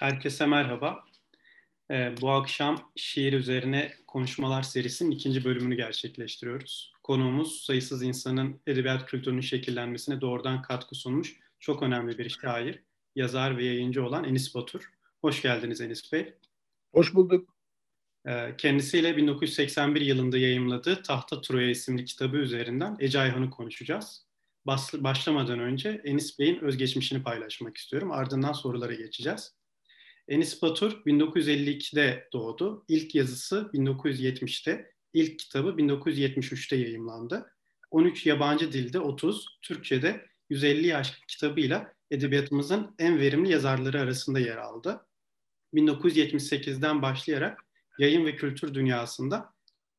Herkese merhaba. Ee, bu akşam şiir üzerine konuşmalar serisinin ikinci bölümünü gerçekleştiriyoruz. Konuğumuz sayısız insanın edebiyat kültürünün şekillenmesine doğrudan katkı sunmuş çok önemli bir şair, yazar ve yayıncı olan Enis Batur. Hoş geldiniz Enis Bey. Hoş bulduk. Ee, kendisiyle 1981 yılında yayımladığı Tahta Troya isimli kitabı üzerinden Ece Ayhan'ı konuşacağız. Başlamadan önce Enis Bey'in özgeçmişini paylaşmak istiyorum. Ardından sorulara geçeceğiz. Enis Batur 1952'de doğdu. İlk yazısı 1970'te, ilk kitabı 1973'te yayımlandı. 13 yabancı dilde 30, Türkçe'de 150 yaş kitabıyla edebiyatımızın en verimli yazarları arasında yer aldı. 1978'den başlayarak yayın ve kültür dünyasında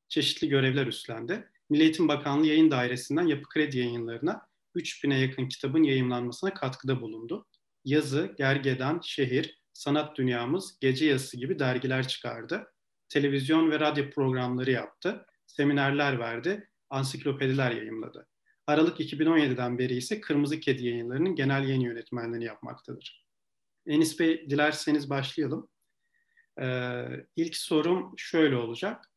çeşitli görevler üstlendi. Milli Eğitim Bakanlığı Yayın Dairesi'nden Yapı Kredi yayınlarına 3000'e yakın kitabın yayımlanmasına katkıda bulundu. Yazı, Gergedan, Şehir, Sanat Dünyamız, Gece Yazısı gibi dergiler çıkardı. Televizyon ve radyo programları yaptı. Seminerler verdi. Ansiklopediler yayımladı. Aralık 2017'den beri ise Kırmızı Kedi yayınlarının genel yayın yönetmenliğini yapmaktadır. Enis Bey dilerseniz başlayalım. Ee, ilk sorum şöyle olacak.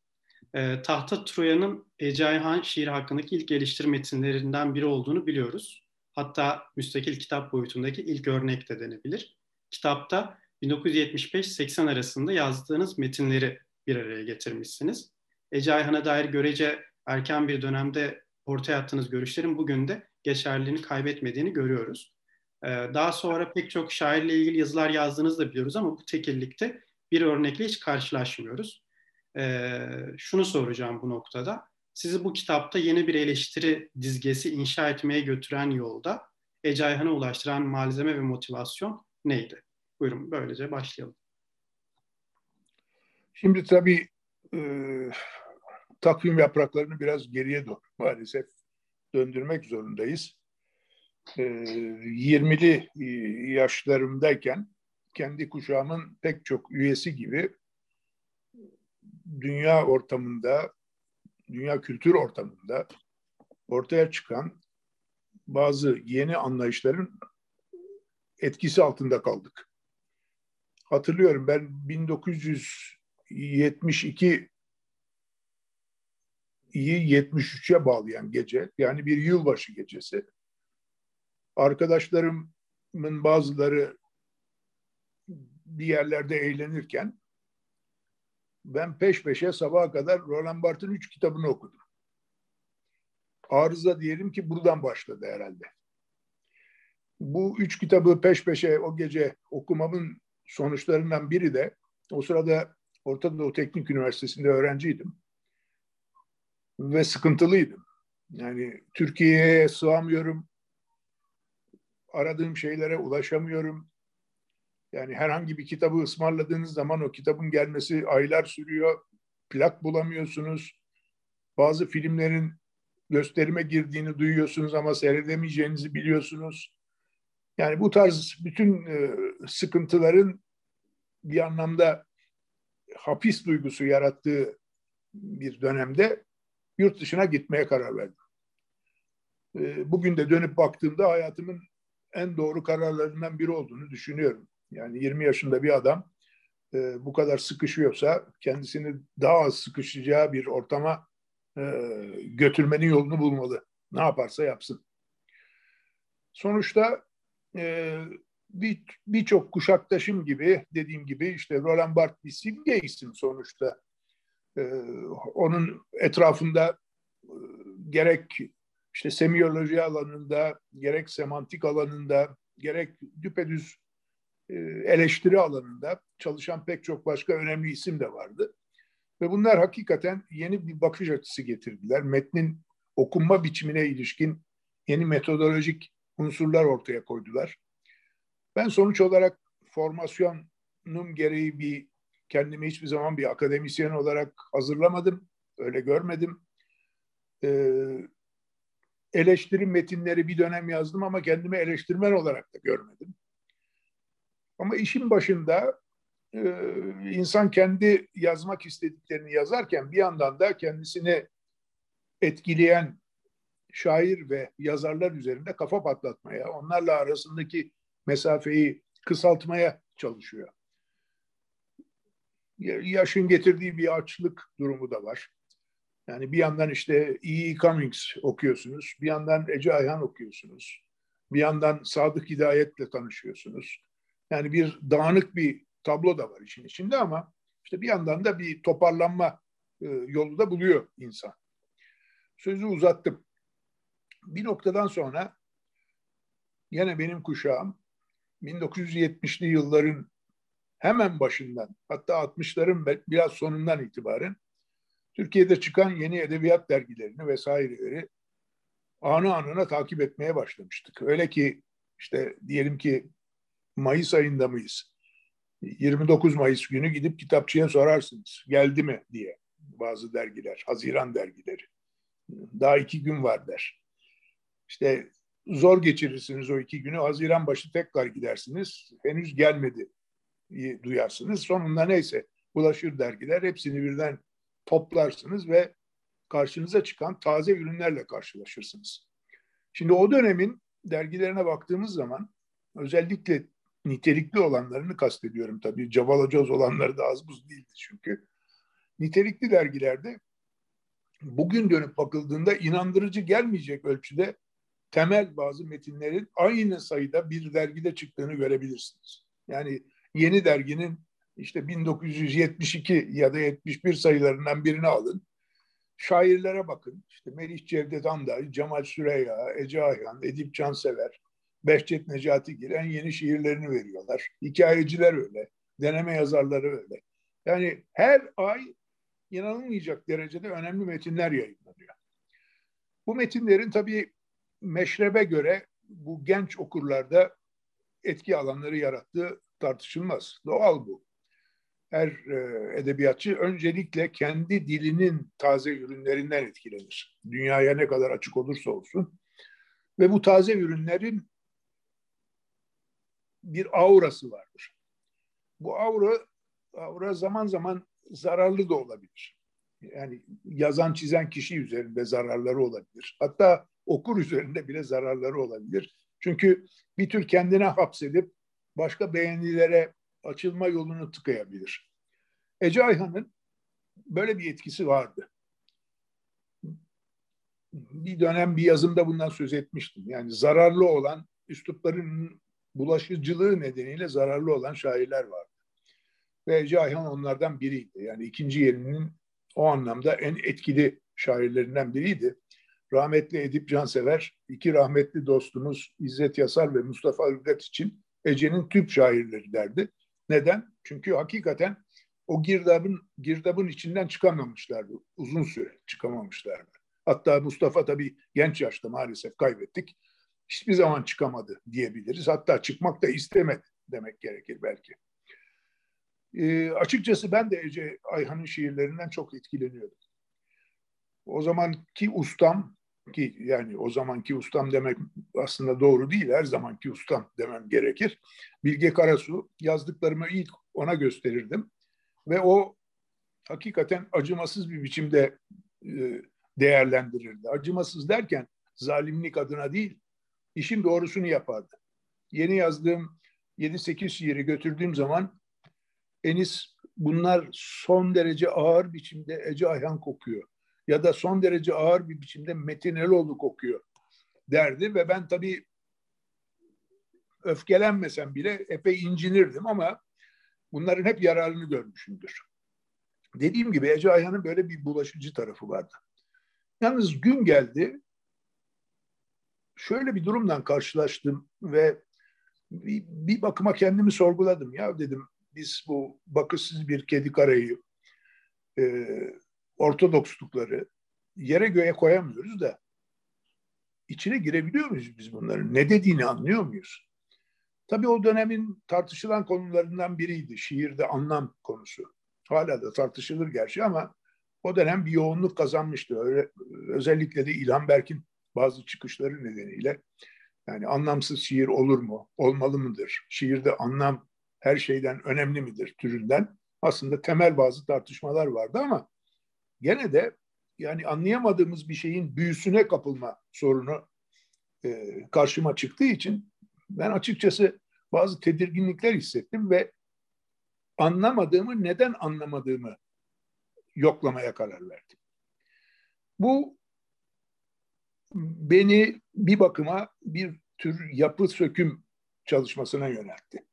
Ee, Tahta Troya'nın Ece Ayhan şiir hakkındaki ilk geliştir metinlerinden biri olduğunu biliyoruz. Hatta müstakil kitap boyutundaki ilk örnek de denebilir. Kitapta 1975-80 arasında yazdığınız metinleri bir araya getirmişsiniz. Ece Ayhan'a dair görece erken bir dönemde ortaya attığınız görüşlerin bugün de geçerliliğini kaybetmediğini görüyoruz. Ee, daha sonra pek çok şairle ilgili yazılar yazdığınızı da biliyoruz ama bu tekillikte bir örnekle hiç karşılaşmıyoruz. Ee, şunu soracağım bu noktada. Sizi bu kitapta yeni bir eleştiri dizgesi inşa etmeye götüren yolda Ece Ayhan'a ulaştıran malzeme ve motivasyon neydi? Buyurun böylece başlayalım. Şimdi tabii e, takvim yapraklarını biraz geriye doğru maalesef döndürmek zorundayız. E, 20'li e, yaşlarımdayken kendi kuşağımın pek çok üyesi gibi dünya ortamında, dünya kültür ortamında ortaya çıkan bazı yeni anlayışların etkisi altında kaldık hatırlıyorum ben 1972 iyi 73'e bağlayan gece yani bir yılbaşı gecesi arkadaşlarımın bazıları bir yerlerde eğlenirken ben peş peşe sabaha kadar Roland Barthes'in üç kitabını okudum. Arıza diyelim ki buradan başladı herhalde. Bu üç kitabı peş peşe o gece okumamın sonuçlarından biri de o sırada Orta Doğu Teknik Üniversitesi'nde öğrenciydim. Ve sıkıntılıydım. Yani Türkiye'ye sığamıyorum. Aradığım şeylere ulaşamıyorum. Yani herhangi bir kitabı ısmarladığınız zaman o kitabın gelmesi aylar sürüyor. Plak bulamıyorsunuz. Bazı filmlerin gösterime girdiğini duyuyorsunuz ama seyredemeyeceğinizi biliyorsunuz. Yani bu tarz bütün e, sıkıntıların bir anlamda hapis duygusu yarattığı bir dönemde yurt dışına gitmeye karar verdim. E, bugün de dönüp baktığımda hayatımın en doğru kararlarından biri olduğunu düşünüyorum. Yani 20 yaşında bir adam e, bu kadar sıkışıyorsa kendisini daha az sıkışacağı bir ortama götürmenin yolunu bulmalı. Ne yaparsa yapsın. Sonuçta e, birçok bir kuşaktaşım gibi dediğim gibi işte Roland Barthes bir simge isim sonuçta. E, onun etrafında e, gerek işte semiyoloji alanında, gerek semantik alanında, gerek düpedüz e, eleştiri alanında çalışan pek çok başka önemli isim de vardı. Ve bunlar hakikaten yeni bir bakış açısı getirdiler. Metnin okunma biçimine ilişkin yeni metodolojik unsurlar ortaya koydular. Ben sonuç olarak formasyonum gereği bir kendimi hiçbir zaman bir akademisyen olarak hazırlamadım. Öyle görmedim. Ee, eleştiri metinleri bir dönem yazdım ama kendimi eleştirmen olarak da görmedim. Ama işin başında e, insan kendi yazmak istediklerini yazarken bir yandan da kendisini etkileyen şair ve yazarlar üzerinde kafa patlatmaya, onlarla arasındaki mesafeyi kısaltmaya çalışıyor. yaşın getirdiği bir açlık durumu da var. Yani bir yandan işte E. Cummings okuyorsunuz, bir yandan Ece Ayhan okuyorsunuz, bir yandan Sadık Hidayet'le tanışıyorsunuz. Yani bir dağınık bir tablo da var işin içinde ama işte bir yandan da bir toparlanma e, yolu da buluyor insan. Sözü uzattım. Bir noktadan sonra yine benim kuşağım 1970'li yılların hemen başından hatta 60'ların biraz sonundan itibaren Türkiye'de çıkan yeni edebiyat dergilerini vesaireleri anı anına takip etmeye başlamıştık. Öyle ki işte diyelim ki Mayıs ayında mıyız? 29 Mayıs günü gidip kitapçıya sorarsınız. Geldi mi diye bazı dergiler, Haziran dergileri. Daha iki gün var der. İşte zor geçirirsiniz o iki günü. Haziran başı tekrar gidersiniz. Henüz gelmedi duyarsınız. Sonunda neyse ulaşır dergiler. Hepsini birden toplarsınız ve karşınıza çıkan taze ürünlerle karşılaşırsınız. Şimdi o dönemin dergilerine baktığımız zaman özellikle nitelikli olanlarını kastediyorum tabii. Cavalacoz olanları da az buz değildi çünkü. Nitelikli dergilerde bugün dönüp bakıldığında inandırıcı gelmeyecek ölçüde temel bazı metinlerin aynı sayıda bir dergide çıktığını görebilirsiniz. Yani yeni derginin işte 1972 ya da 71 sayılarından birini alın. Şairlere bakın. İşte Melih Cevdet Anday, Cemal Süreyya, Ece Ayhan, Edip Cansever, Behçet Necatigil en yeni şiirlerini veriyorlar. Hikayeciler öyle. Deneme yazarları öyle. Yani her ay inanılmayacak derecede önemli metinler yayınlanıyor. Bu metinlerin tabii meşrebe göre bu genç okurlarda etki alanları yarattığı tartışılmaz. Doğal bu. Her e, edebiyatçı öncelikle kendi dilinin taze ürünlerinden etkilenir. Dünyaya ne kadar açık olursa olsun. Ve bu taze ürünlerin bir aurası vardır. Bu aura, aura zaman zaman zararlı da olabilir. Yani yazan çizen kişi üzerinde zararları olabilir. Hatta okur üzerinde bile zararları olabilir. Çünkü bir tür kendine hapsedip başka beğenilere açılma yolunu tıkayabilir. Ece Ayhan'ın böyle bir etkisi vardı. Bir dönem bir yazımda bundan söz etmiştim. Yani zararlı olan üslupların bulaşıcılığı nedeniyle zararlı olan şairler vardı. Ve Ece Ayhan onlardan biriydi. Yani ikinci yerinin o anlamda en etkili şairlerinden biriydi. Rahmetli Edip Cansever, iki rahmetli dostumuz İzzet Yasar ve Mustafa Üldet için Ece'nin tüp şairleri derdi. Neden? Çünkü hakikaten o girdabın girdabın içinden çıkamamışlardı. Uzun süre çıkamamışlardı. Hatta Mustafa tabii genç yaşta maalesef kaybettik. Hiçbir zaman çıkamadı diyebiliriz. Hatta çıkmak da istemedi demek gerekir belki. E, açıkçası ben de Ece Ayhan'ın şiirlerinden çok etkileniyordum. O zamanki ustam ki yani o zamanki ustam demek aslında doğru değil. Her zamanki ustam demem gerekir. Bilge Karasu yazdıklarımı ilk ona gösterirdim. Ve o hakikaten acımasız bir biçimde e, değerlendirirdi. Acımasız derken zalimlik adına değil, işin doğrusunu yapardı. Yeni yazdığım 7-8 şiiri götürdüğüm zaman Enis bunlar son derece ağır biçimde Ece Ayhan kokuyor. Ya da son derece ağır bir biçimde Metin Eroğlu kokuyor derdi ve ben tabii öfkelenmesem bile epey incinirdim ama bunların hep yararını görmüşümdür. Dediğim gibi Ece Ayhan'ın böyle bir bulaşıcı tarafı vardı. Yalnız gün geldi, şöyle bir durumdan karşılaştım ve bir, bir bakıma kendimi sorguladım. Ya dedim biz bu bakışsız bir kedi karayı e, ortodokslukları yere göğe koyamıyoruz da içine girebiliyor muyuz biz bunların? Ne dediğini anlıyor muyuz? Tabii o dönemin tartışılan konularından biriydi şiirde anlam konusu. Hala da tartışılır gerçi ama o dönem bir yoğunluk kazanmıştı. Öyle, özellikle de İlhan Berk'in bazı çıkışları nedeniyle yani anlamsız şiir olur mu? Olmalı mıdır? Şiirde anlam her şeyden önemli midir türünden aslında temel bazı tartışmalar vardı ama gene de yani anlayamadığımız bir şeyin büyüsüne kapılma sorunu e, karşıma çıktığı için ben açıkçası bazı tedirginlikler hissettim ve anlamadığımı, neden anlamadığımı yoklamaya karar verdim. Bu beni bir bakıma bir tür yapı söküm çalışmasına yöneltti.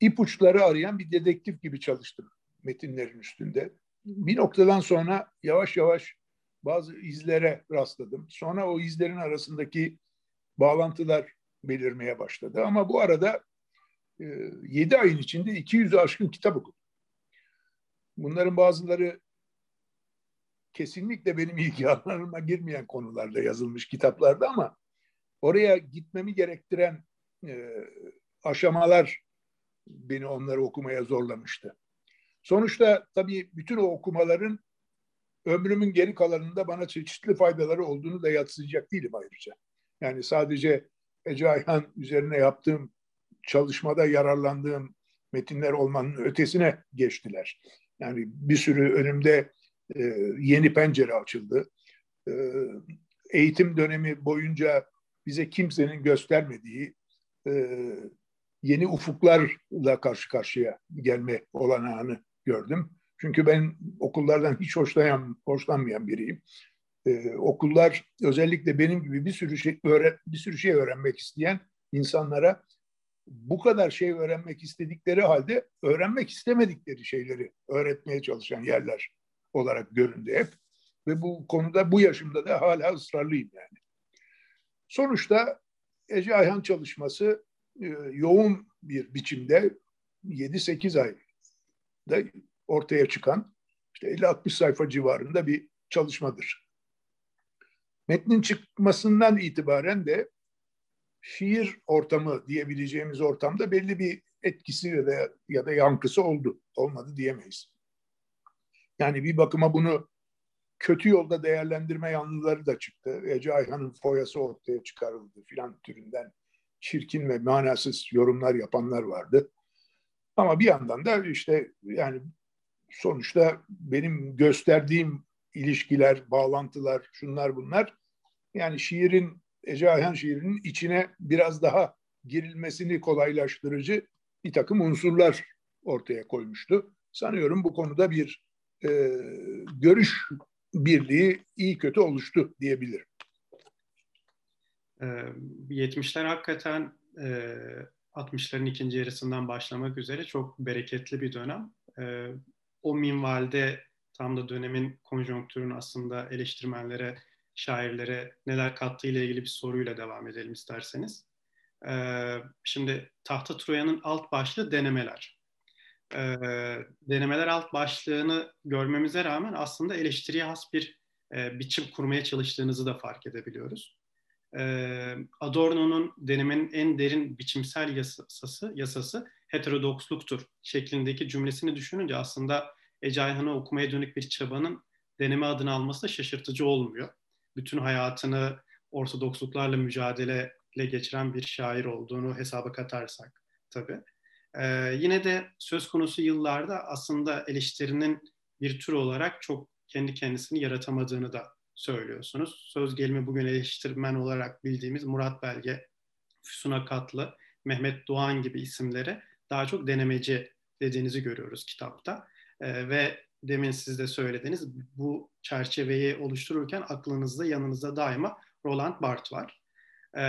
İpuçları arayan bir dedektif gibi çalıştım metinlerin üstünde. Bir noktadan sonra yavaş yavaş bazı izlere rastladım. Sonra o izlerin arasındaki bağlantılar belirmeye başladı. Ama bu arada e, 7 ayın içinde 200'ü aşkın kitap okudum. Bunların bazıları kesinlikle benim ilgi alanıma girmeyen konularda yazılmış kitaplarda ama oraya gitmemi gerektiren e, aşamalar beni onları okumaya zorlamıştı. Sonuçta tabii bütün o okumaların ömrümün geri kalanında bana çeşitli faydaları olduğunu da yatsıyacak değilim ayrıca. Yani sadece Ece Ayhan üzerine yaptığım çalışmada yararlandığım metinler olmanın ötesine geçtiler. Yani bir sürü önümde e, yeni pencere açıldı. E, eğitim dönemi boyunca bize kimsenin göstermediği e, yeni ufuklarla karşı karşıya gelme olanağını gördüm. Çünkü ben okullardan hiç hoşlayan, hoşlanmayan biriyim. Ee, okullar özellikle benim gibi bir sürü şey öğren, bir sürü şey öğrenmek isteyen insanlara bu kadar şey öğrenmek istedikleri halde öğrenmek istemedikleri şeyleri öğretmeye çalışan yerler olarak göründü hep. Ve bu konuda bu yaşımda da hala ısrarlıyım yani. Sonuçta Ece Ayhan çalışması e, yoğun bir biçimde 7-8 ayda ortaya çıkan işte 50-60 sayfa civarında bir çalışmadır. Metnin çıkmasından itibaren de şiir ortamı diyebileceğimiz ortamda belli bir etkisi ya da, ya da yankısı oldu. Olmadı diyemeyiz. Yani bir bakıma bunu kötü yolda değerlendirme yanlıları da çıktı. Ece Ayhan'ın foyası ortaya çıkarıldı filan türünden çirkin ve manasız yorumlar yapanlar vardı. Ama bir yandan da işte yani sonuçta benim gösterdiğim ilişkiler, bağlantılar, şunlar bunlar yani şiirin, Ece Ayhan şiirinin içine biraz daha girilmesini kolaylaştırıcı bir takım unsurlar ortaya koymuştu. Sanıyorum bu konuda bir e, görüş birliği iyi kötü oluştu diyebilirim. 70'ler ee, hakikaten 60'ların ikinci yarısından başlamak üzere çok bereketli bir dönem. Ee, o minvalde tam da dönemin konjonktürün aslında eleştirmenlere, şairlere neler kattığı ile ilgili bir soruyla devam edelim isterseniz. Ee, şimdi Tahta Troya'nın alt başlığı denemeler. Denemeler alt başlığını görmemize rağmen aslında eleştiriye has bir e, biçim kurmaya çalıştığınızı da fark edebiliyoruz. Adorno'nun denemenin en derin biçimsel yasası, yasası heterodoksluktur şeklindeki cümlesini düşününce aslında Ece Ayhan'ı okumaya dönük bir çabanın deneme adını alması da şaşırtıcı olmuyor. Bütün hayatını ortodoksluklarla mücadeleyle geçiren bir şair olduğunu hesaba katarsak tabii. Ee, yine de söz konusu yıllarda aslında eleştirinin bir tür olarak çok kendi kendisini yaratamadığını da söylüyorsunuz. Söz gelimi bugün eleştirmen olarak bildiğimiz Murat Belge, Füsun Akatlı, Mehmet Doğan gibi isimlere daha çok denemeci dediğinizi görüyoruz kitapta. E, ve demin siz de söylediğiniz bu çerçeveyi oluştururken aklınızda yanınızda daima Roland Barthes var. E,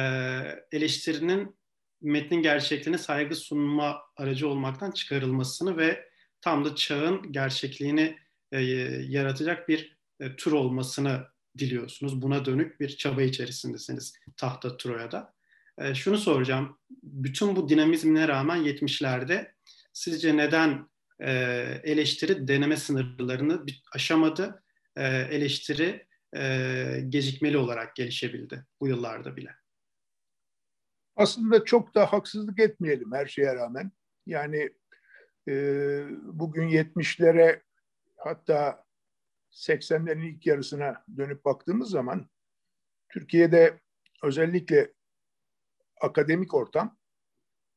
eleştirinin metnin gerçekliğine saygı sunma aracı olmaktan çıkarılmasını ve tam da çağın gerçekliğini e, yaratacak bir e, tür olmasını diliyorsunuz. Buna dönük bir çaba içerisindesiniz tahta Troya'da. E, şunu soracağım. Bütün bu dinamizmine rağmen 70'lerde sizce neden e, eleştiri deneme sınırlarını aşamadı? E, eleştiri e, gecikmeli olarak gelişebildi bu yıllarda bile. Aslında çok da haksızlık etmeyelim her şeye rağmen. Yani e, bugün 70'lere hatta 80'lerin ilk yarısına dönüp baktığımız zaman Türkiye'de özellikle akademik ortam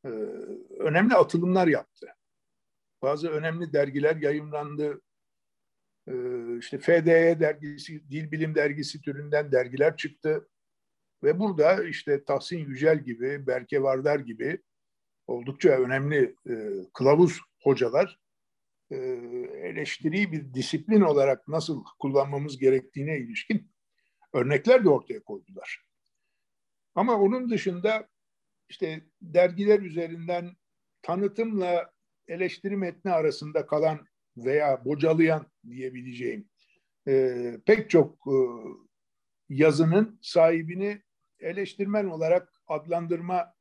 e, önemli atılımlar yaptı. Bazı önemli dergiler yayınlandı. E, işte FDE dergisi, Dil Bilim dergisi türünden dergiler çıktı. Ve burada işte Tahsin Yücel gibi, Berke Vardar gibi oldukça önemli e, kılavuz hocalar e, eleştiriyi bir disiplin olarak nasıl kullanmamız gerektiğine ilişkin örnekler de ortaya koydular. Ama onun dışında işte dergiler üzerinden tanıtımla eleştiri metni arasında kalan veya bocalayan diyebileceğim e, pek çok e, yazının sahibini eleştirmen olarak adlandırma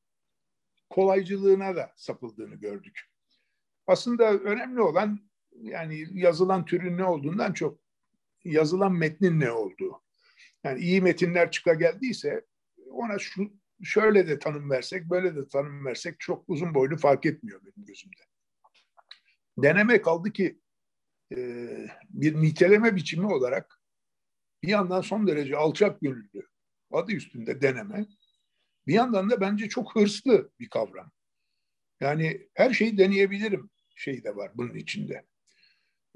kolaycılığına da sapıldığını gördük. Aslında önemli olan yani yazılan türün ne olduğundan çok yazılan metnin ne olduğu. Yani iyi metinler çıka geldiyse ona şu şöyle de tanım versek, böyle de tanım versek çok uzun boylu fark etmiyor benim gözümde. Deneme kaldı ki e, bir niteleme biçimi olarak bir yandan son derece alçak gönüllü, adı üstünde deneme, bir yandan da bence çok hırslı bir kavram. Yani her şeyi deneyebilirim şey de var bunun içinde.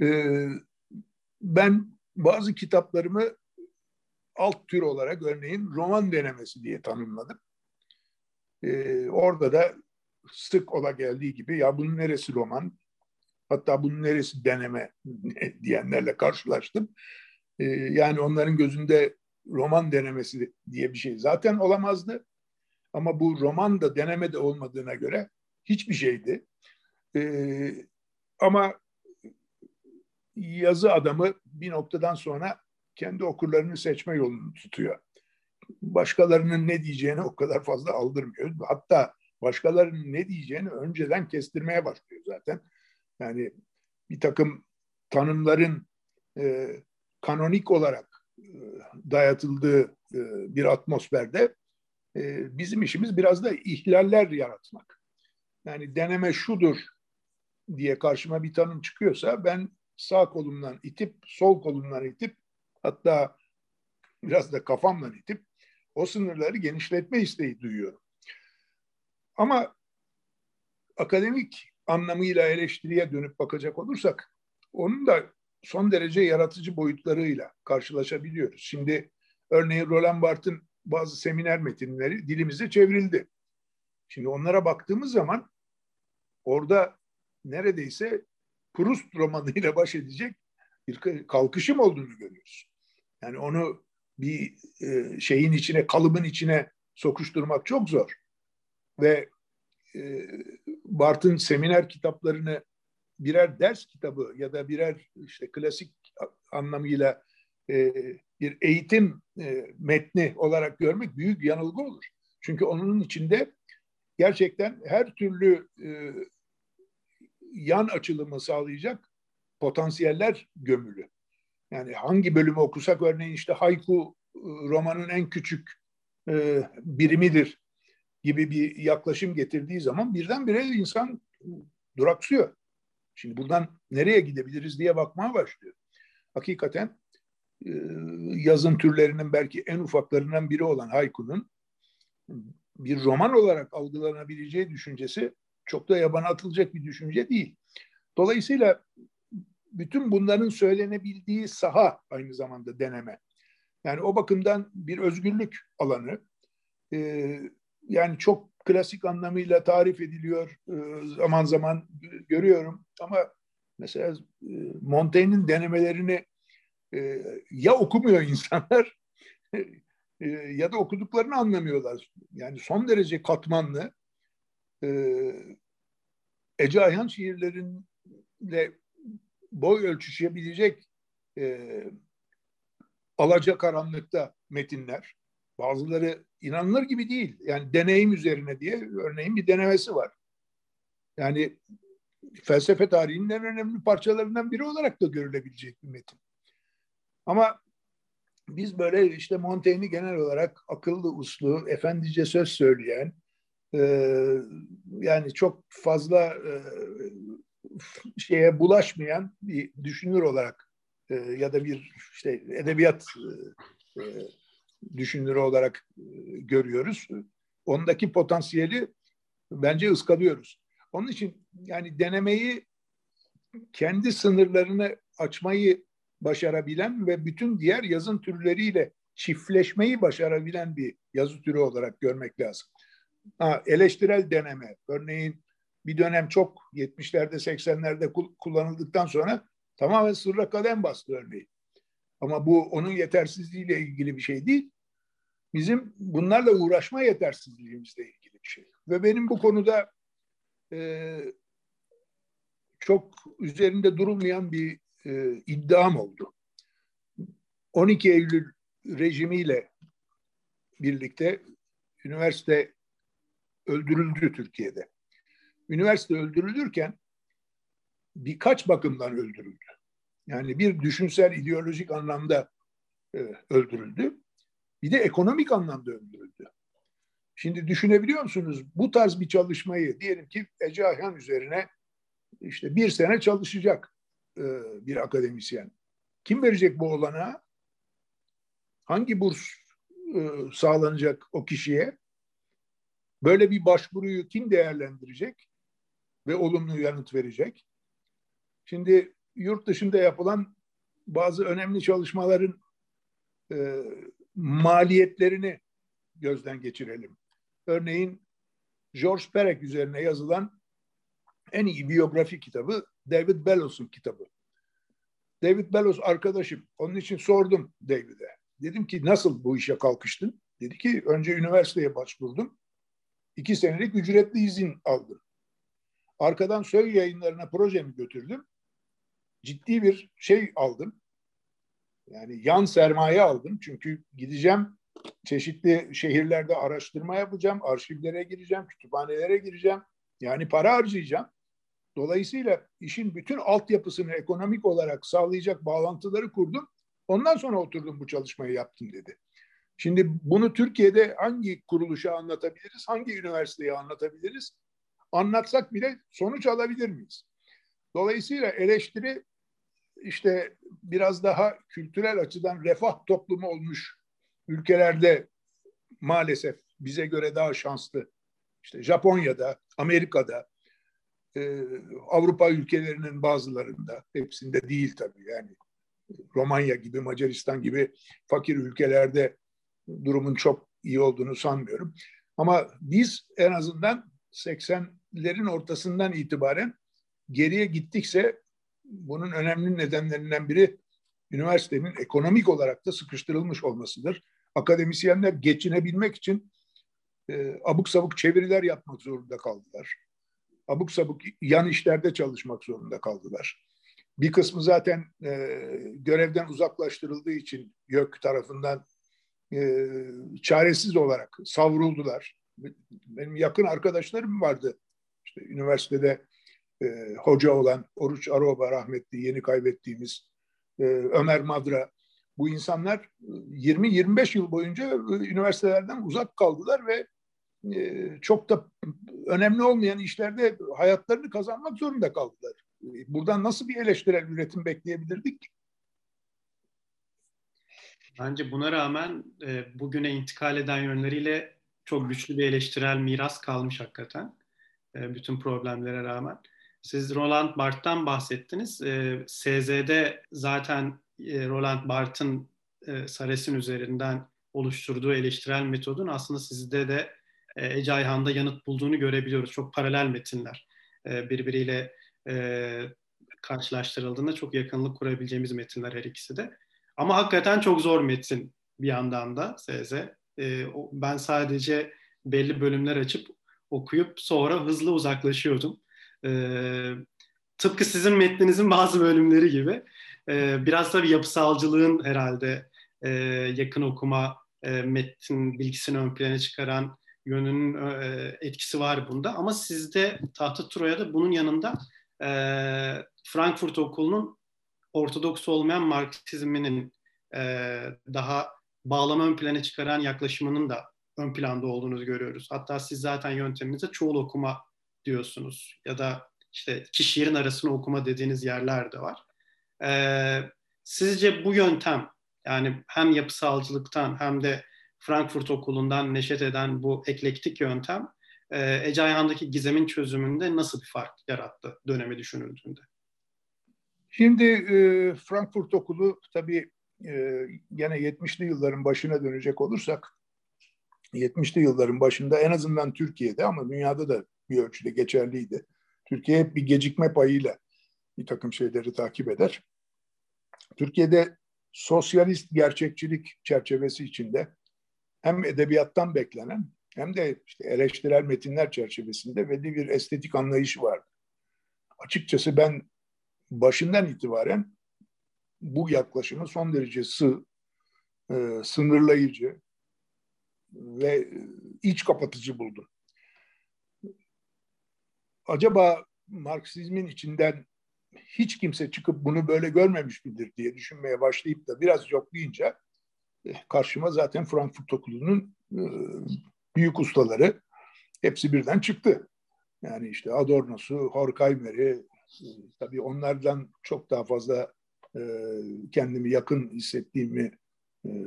Ee, ben bazı kitaplarımı alt tür olarak örneğin roman denemesi diye tanımladım. Ee, orada da sık ola geldiği gibi ya bunun neresi roman hatta bunun neresi deneme diyenlerle karşılaştım. Ee, yani onların gözünde roman denemesi diye bir şey zaten olamazdı. Ama bu roman da deneme de olmadığına göre hiçbir şeydi. Ee, ama yazı adamı bir noktadan sonra kendi okurlarını seçme yolunu tutuyor. Başkalarının ne diyeceğini o kadar fazla aldırmıyor. Hatta başkalarının ne diyeceğini önceden kestirmeye başlıyor zaten. Yani bir takım tanımların e, kanonik olarak e, dayatıldığı e, bir atmosferde e, bizim işimiz biraz da ihlaller yaratmak. Yani deneme şudur diye karşıma bir tanım çıkıyorsa ben sağ kolumdan itip sol kolumdan itip hatta biraz da kafamla itip o sınırları genişletme isteği duyuyorum. Ama akademik anlamıyla eleştiriye dönüp bakacak olursak onun da son derece yaratıcı boyutlarıyla karşılaşabiliyoruz. Şimdi örneğin Roland Barthes'in bazı seminer metinleri dilimize çevrildi. Şimdi onlara baktığımız zaman orada neredeyse Proust romanıyla baş edecek bir kalkışım olduğunu görüyoruz. Yani onu bir e, şeyin içine, kalıbın içine sokuşturmak çok zor. Ve e, Bart'ın seminer kitaplarını birer ders kitabı ya da birer işte klasik anlamıyla e, bir eğitim metni olarak görmek büyük yanılgı olur. Çünkü onun içinde gerçekten her türlü yan açılımı sağlayacak potansiyeller gömülü. Yani hangi bölümü okusak örneğin işte haiku e, romanın en küçük e, birimidir gibi bir yaklaşım getirdiği zaman birdenbire insan duraksıyor. Şimdi buradan nereye gidebiliriz diye bakmaya başlıyor. Hakikaten e, yazın türlerinin belki en ufaklarından biri olan haikunun bir roman olarak algılanabileceği düşüncesi çok da yabana atılacak bir düşünce değil. Dolayısıyla bütün bunların söylenebildiği saha aynı zamanda deneme. Yani o bakımdan bir özgürlük alanı. Ee, yani çok klasik anlamıyla tarif ediliyor e, zaman zaman görüyorum ama mesela e, Montaigne'in denemelerini e, ya okumuyor insanlar e, ya da okuduklarını anlamıyorlar. Yani son derece katmanlı Ece Ayhan şiirlerinle boy ölçüşebilecek e, alaca karanlıkta metinler. Bazıları inanılır gibi değil. Yani deneyim üzerine diye örneğin bir denemesi var. Yani felsefe tarihinin en önemli parçalarından biri olarak da görülebilecek bir metin. Ama biz böyle işte Montaigne'i genel olarak akıllı uslu, efendice söz söyleyen, yani çok fazla e, şeye bulaşmayan bir düşünür olarak e, ya da bir işte edebiyat e, düşünürü olarak görüyoruz. Ondaki potansiyeli bence ıskalıyoruz. Onun için yani denemeyi kendi sınırlarını açmayı başarabilen ve bütün diğer yazın türleriyle çiftleşmeyi başarabilen bir yazı türü olarak görmek lazım. Ha, eleştirel deneme, örneğin bir dönem çok 70'lerde 80'lerde kullanıldıktan sonra tamamen sırra kadem bastı örneğin. Ama bu onun yetersizliğiyle ilgili bir şey değil. Bizim bunlarla uğraşma yetersizliğimizle ilgili bir şey. Ve benim bu konuda e, çok üzerinde durulmayan bir e, iddiam oldu. 12 Eylül rejimiyle birlikte üniversite öldürüldü Türkiye'de. Üniversite öldürülürken birkaç bakımdan öldürüldü. Yani bir düşünsel, ideolojik anlamda e, öldürüldü. Bir de ekonomik anlamda öldürüldü. Şimdi düşünebiliyor musunuz? Bu tarz bir çalışmayı diyelim ki Ece Ayhan üzerine işte bir sene çalışacak e, bir akademisyen. Kim verecek bu olanağı? Hangi burs e, sağlanacak o kişiye? Böyle bir başvuruyu kim değerlendirecek ve olumlu yanıt verecek? Şimdi yurt dışında yapılan bazı önemli çalışmaların e, maliyetlerini gözden geçirelim. Örneğin George Perec üzerine yazılan en iyi biyografi kitabı David Bellows'un kitabı. David Bellows arkadaşım. Onun için sordum David'e. Dedim ki nasıl bu işe kalkıştın? Dedi ki önce üniversiteye başvurdum. İki senelik ücretli izin aldım. Arkadan söy yayınlarına projemi götürdüm. Ciddi bir şey aldım. Yani yan sermaye aldım. Çünkü gideceğim çeşitli şehirlerde araştırma yapacağım, arşivlere gireceğim, kütüphanelere gireceğim. Yani para harcayacağım. Dolayısıyla işin bütün altyapısını ekonomik olarak sağlayacak bağlantıları kurdum. Ondan sonra oturdum bu çalışmayı yaptım dedi. Şimdi bunu Türkiye'de hangi kuruluşa anlatabiliriz, hangi üniversiteye anlatabiliriz? Anlatsak bile sonuç alabilir miyiz? Dolayısıyla eleştiri işte biraz daha kültürel açıdan refah toplumu olmuş ülkelerde maalesef bize göre daha şanslı. İşte Japonya'da, Amerika'da, e, Avrupa ülkelerinin bazılarında, hepsinde değil tabii yani Romanya gibi, Macaristan gibi fakir ülkelerde durumun çok iyi olduğunu sanmıyorum. Ama biz en azından 80'lerin ortasından itibaren geriye gittikse bunun önemli nedenlerinden biri üniversitenin ekonomik olarak da sıkıştırılmış olmasıdır. Akademisyenler geçinebilmek için e, abuk sabuk çeviriler yapmak zorunda kaldılar. Abuk sabuk yan işlerde çalışmak zorunda kaldılar. Bir kısmı zaten e, görevden uzaklaştırıldığı için YÖK tarafından e, çaresiz olarak savruldular. Benim yakın arkadaşlarım vardı. İşte üniversitede e, hoca olan Oruç Aroba rahmetli yeni kaybettiğimiz e, Ömer Madra bu insanlar 20-25 yıl boyunca üniversitelerden uzak kaldılar ve e, çok da önemli olmayan işlerde hayatlarını kazanmak zorunda kaldılar. Buradan nasıl bir eleştirel üretim bekleyebilirdik? Bence buna rağmen e, bugüne intikal eden yönleriyle çok güçlü bir eleştirel miras kalmış hakikaten. E, bütün problemlere rağmen. Siz Roland Barthes'tan bahsettiniz. E, SZ'de zaten e, Roland Barthes'ın e, Sares'in üzerinden oluşturduğu eleştirel metodun aslında sizde de e, Ece Ayhan'da yanıt bulduğunu görebiliyoruz. Çok paralel metinler. E, birbiriyle e, karşılaştırıldığında çok yakınlık kurabileceğimiz metinler her ikisi de. Ama hakikaten çok zor metin bir yandan da SZ. E, ben sadece belli bölümler açıp okuyup sonra hızlı uzaklaşıyordum. E, tıpkı sizin metninizin bazı bölümleri gibi. E, biraz tabii yapısalcılığın herhalde e, yakın okuma e, metin bilgisini ön plana çıkaran yönünün e, etkisi var bunda. Ama sizde Tahta Troya'da bunun yanında e, Frankfurt Okulu'nun ortodoks olmayan Marksizminin e, daha bağlama ön plana çıkaran yaklaşımının da ön planda olduğunu görüyoruz. Hatta siz zaten yönteminize çoğul okuma diyorsunuz ya da işte iki şiirin arasını okuma dediğiniz yerler de var. Ee, sizce bu yöntem yani hem yapısalcılıktan hem de Frankfurt Okulu'ndan neşet eden bu eklektik yöntem e, Ece Ayhan'daki gizemin çözümünde nasıl bir fark yarattı dönemi düşünüldüğünde? Şimdi e, Frankfurt Okulu tabii e, gene 70'li yılların başına dönecek olursak 70'li yılların başında en azından Türkiye'de ama dünyada da bir ölçüde geçerliydi. Türkiye hep bir gecikme payıyla bir takım şeyleri takip eder. Türkiye'de sosyalist gerçekçilik çerçevesi içinde hem edebiyattan beklenen hem de işte eleştirel metinler çerçevesinde belli bir estetik anlayışı vardı. Açıkçası ben başından itibaren bu yaklaşımı son derece sığ, e, sınırlayıcı ve iç kapatıcı buldum. Acaba Marksizmin içinden hiç kimse çıkıp bunu böyle görmemiş midir diye düşünmeye başlayıp da biraz yoklayınca eh, karşıma zaten Frankfurt Okulu'nun e, büyük ustaları hepsi birden çıktı. Yani işte Adorno'su, Horkheimer'i, e, tabii onlardan çok daha fazla e, kendimi yakın hissettiğimi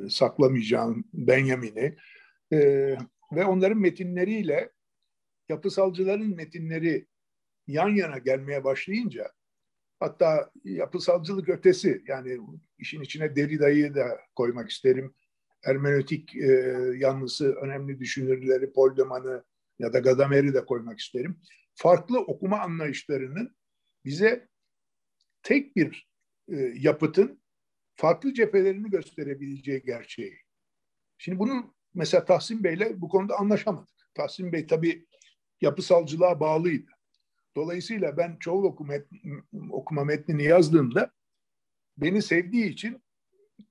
saklamayacağım Benjamin'i ve onların metinleriyle yapısalcıların metinleri yan yana gelmeye başlayınca Hatta yapısalcılık ötesi yani işin içine Derrida'yı da koymak isterim. Hermenötik e, yanlısı önemli düşünürleri Paul Deman'ı ya da Gadamer'i de koymak isterim. Farklı okuma anlayışlarının bize tek bir e, yapıtın farklı cephelerini gösterebileceği gerçeği. Şimdi bunu mesela Tahsin Bey'le bu konuda anlaşamadık. Tahsin Bey tabii yapısalcılığa bağlıydı. Dolayısıyla ben çoğul okuma, okuma metnini yazdığımda beni sevdiği için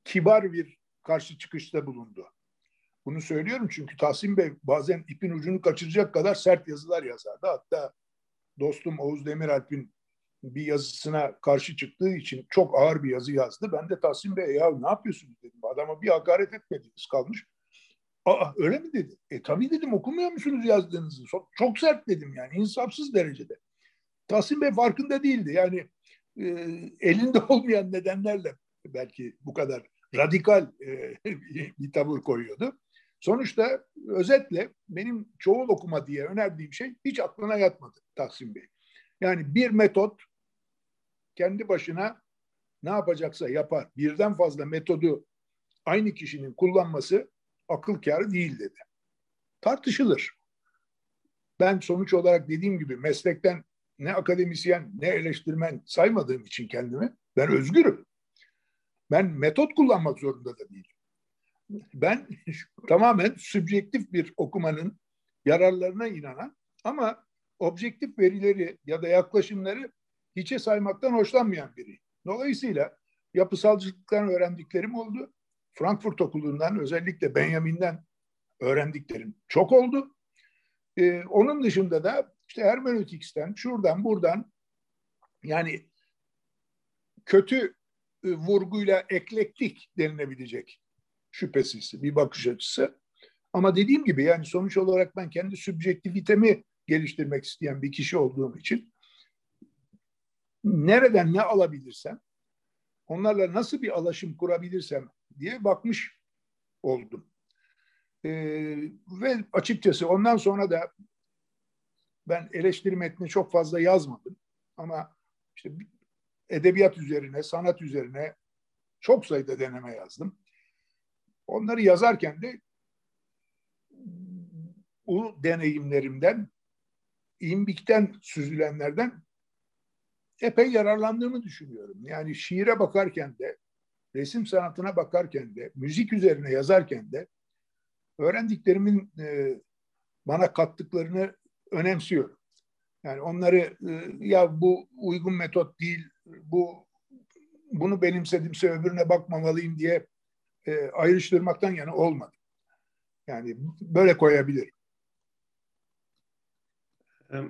kibar bir karşı çıkışta bulundu. Bunu söylüyorum çünkü Tahsin Bey bazen ipin ucunu kaçıracak kadar sert yazılar yazardı. Hatta dostum Oğuz Demiralp'in bir yazısına karşı çıktığı için çok ağır bir yazı yazdı. Ben de Tahsin Bey ya ne yapıyorsunuz dedim. Adama bir hakaret etmediniz kalmış. Aa öyle mi dedi? E tabii dedim okumuyor musunuz yazdığınızı? Çok, çok sert dedim yani insafsız derecede. Tahsin Bey farkında değildi. Yani e, elinde olmayan nedenlerle belki bu kadar radikal e, bir tavır koyuyordu. Sonuçta özetle benim çoğul okuma diye önerdiğim şey hiç aklına yatmadı Tahsin Bey. Yani bir metot kendi başına ne yapacaksa yapar. Birden fazla metodu aynı kişinin kullanması akıl kârı değil dedi. Tartışılır. Ben sonuç olarak dediğim gibi meslekten ne akademisyen ne eleştirmen saymadığım için kendimi ben özgürüm. Ben metot kullanmak zorunda da değilim. Ben tamamen sübjektif bir okumanın yararlarına inanan ama objektif verileri ya da yaklaşımları hiçe saymaktan hoşlanmayan biri. Dolayısıyla yapısalcılıktan öğrendiklerim oldu. Frankfurt Okulu'ndan özellikle Benjamin'den öğrendiklerim çok oldu. Ee, onun dışında da işte hermeneutiks'ten şuradan buradan yani kötü e, vurguyla eklektik denilebilecek şüphesiz bir bakış açısı. Ama dediğim gibi yani sonuç olarak ben kendi sübjektivitemi geliştirmek isteyen bir kişi olduğum için nereden ne alabilirsem, onlarla nasıl bir alaşım kurabilirsem diye bakmış oldum. Ee, ve açıkçası ondan sonra da ben eleştiri metni çok fazla yazmadım. Ama işte edebiyat üzerine, sanat üzerine çok sayıda deneme yazdım. Onları yazarken de bu deneyimlerimden, imbikten süzülenlerden epey yararlandığımı düşünüyorum. Yani şiire bakarken de, resim sanatına bakarken de, müzik üzerine yazarken de öğrendiklerimin e, bana kattıklarını önemsiyorum. Yani onları e, ya bu uygun metot değil, bu bunu benimsedimse öbürüne bakmamalıyım diye e, ayrıştırmaktan yana olmadı. Yani böyle koyabilirim.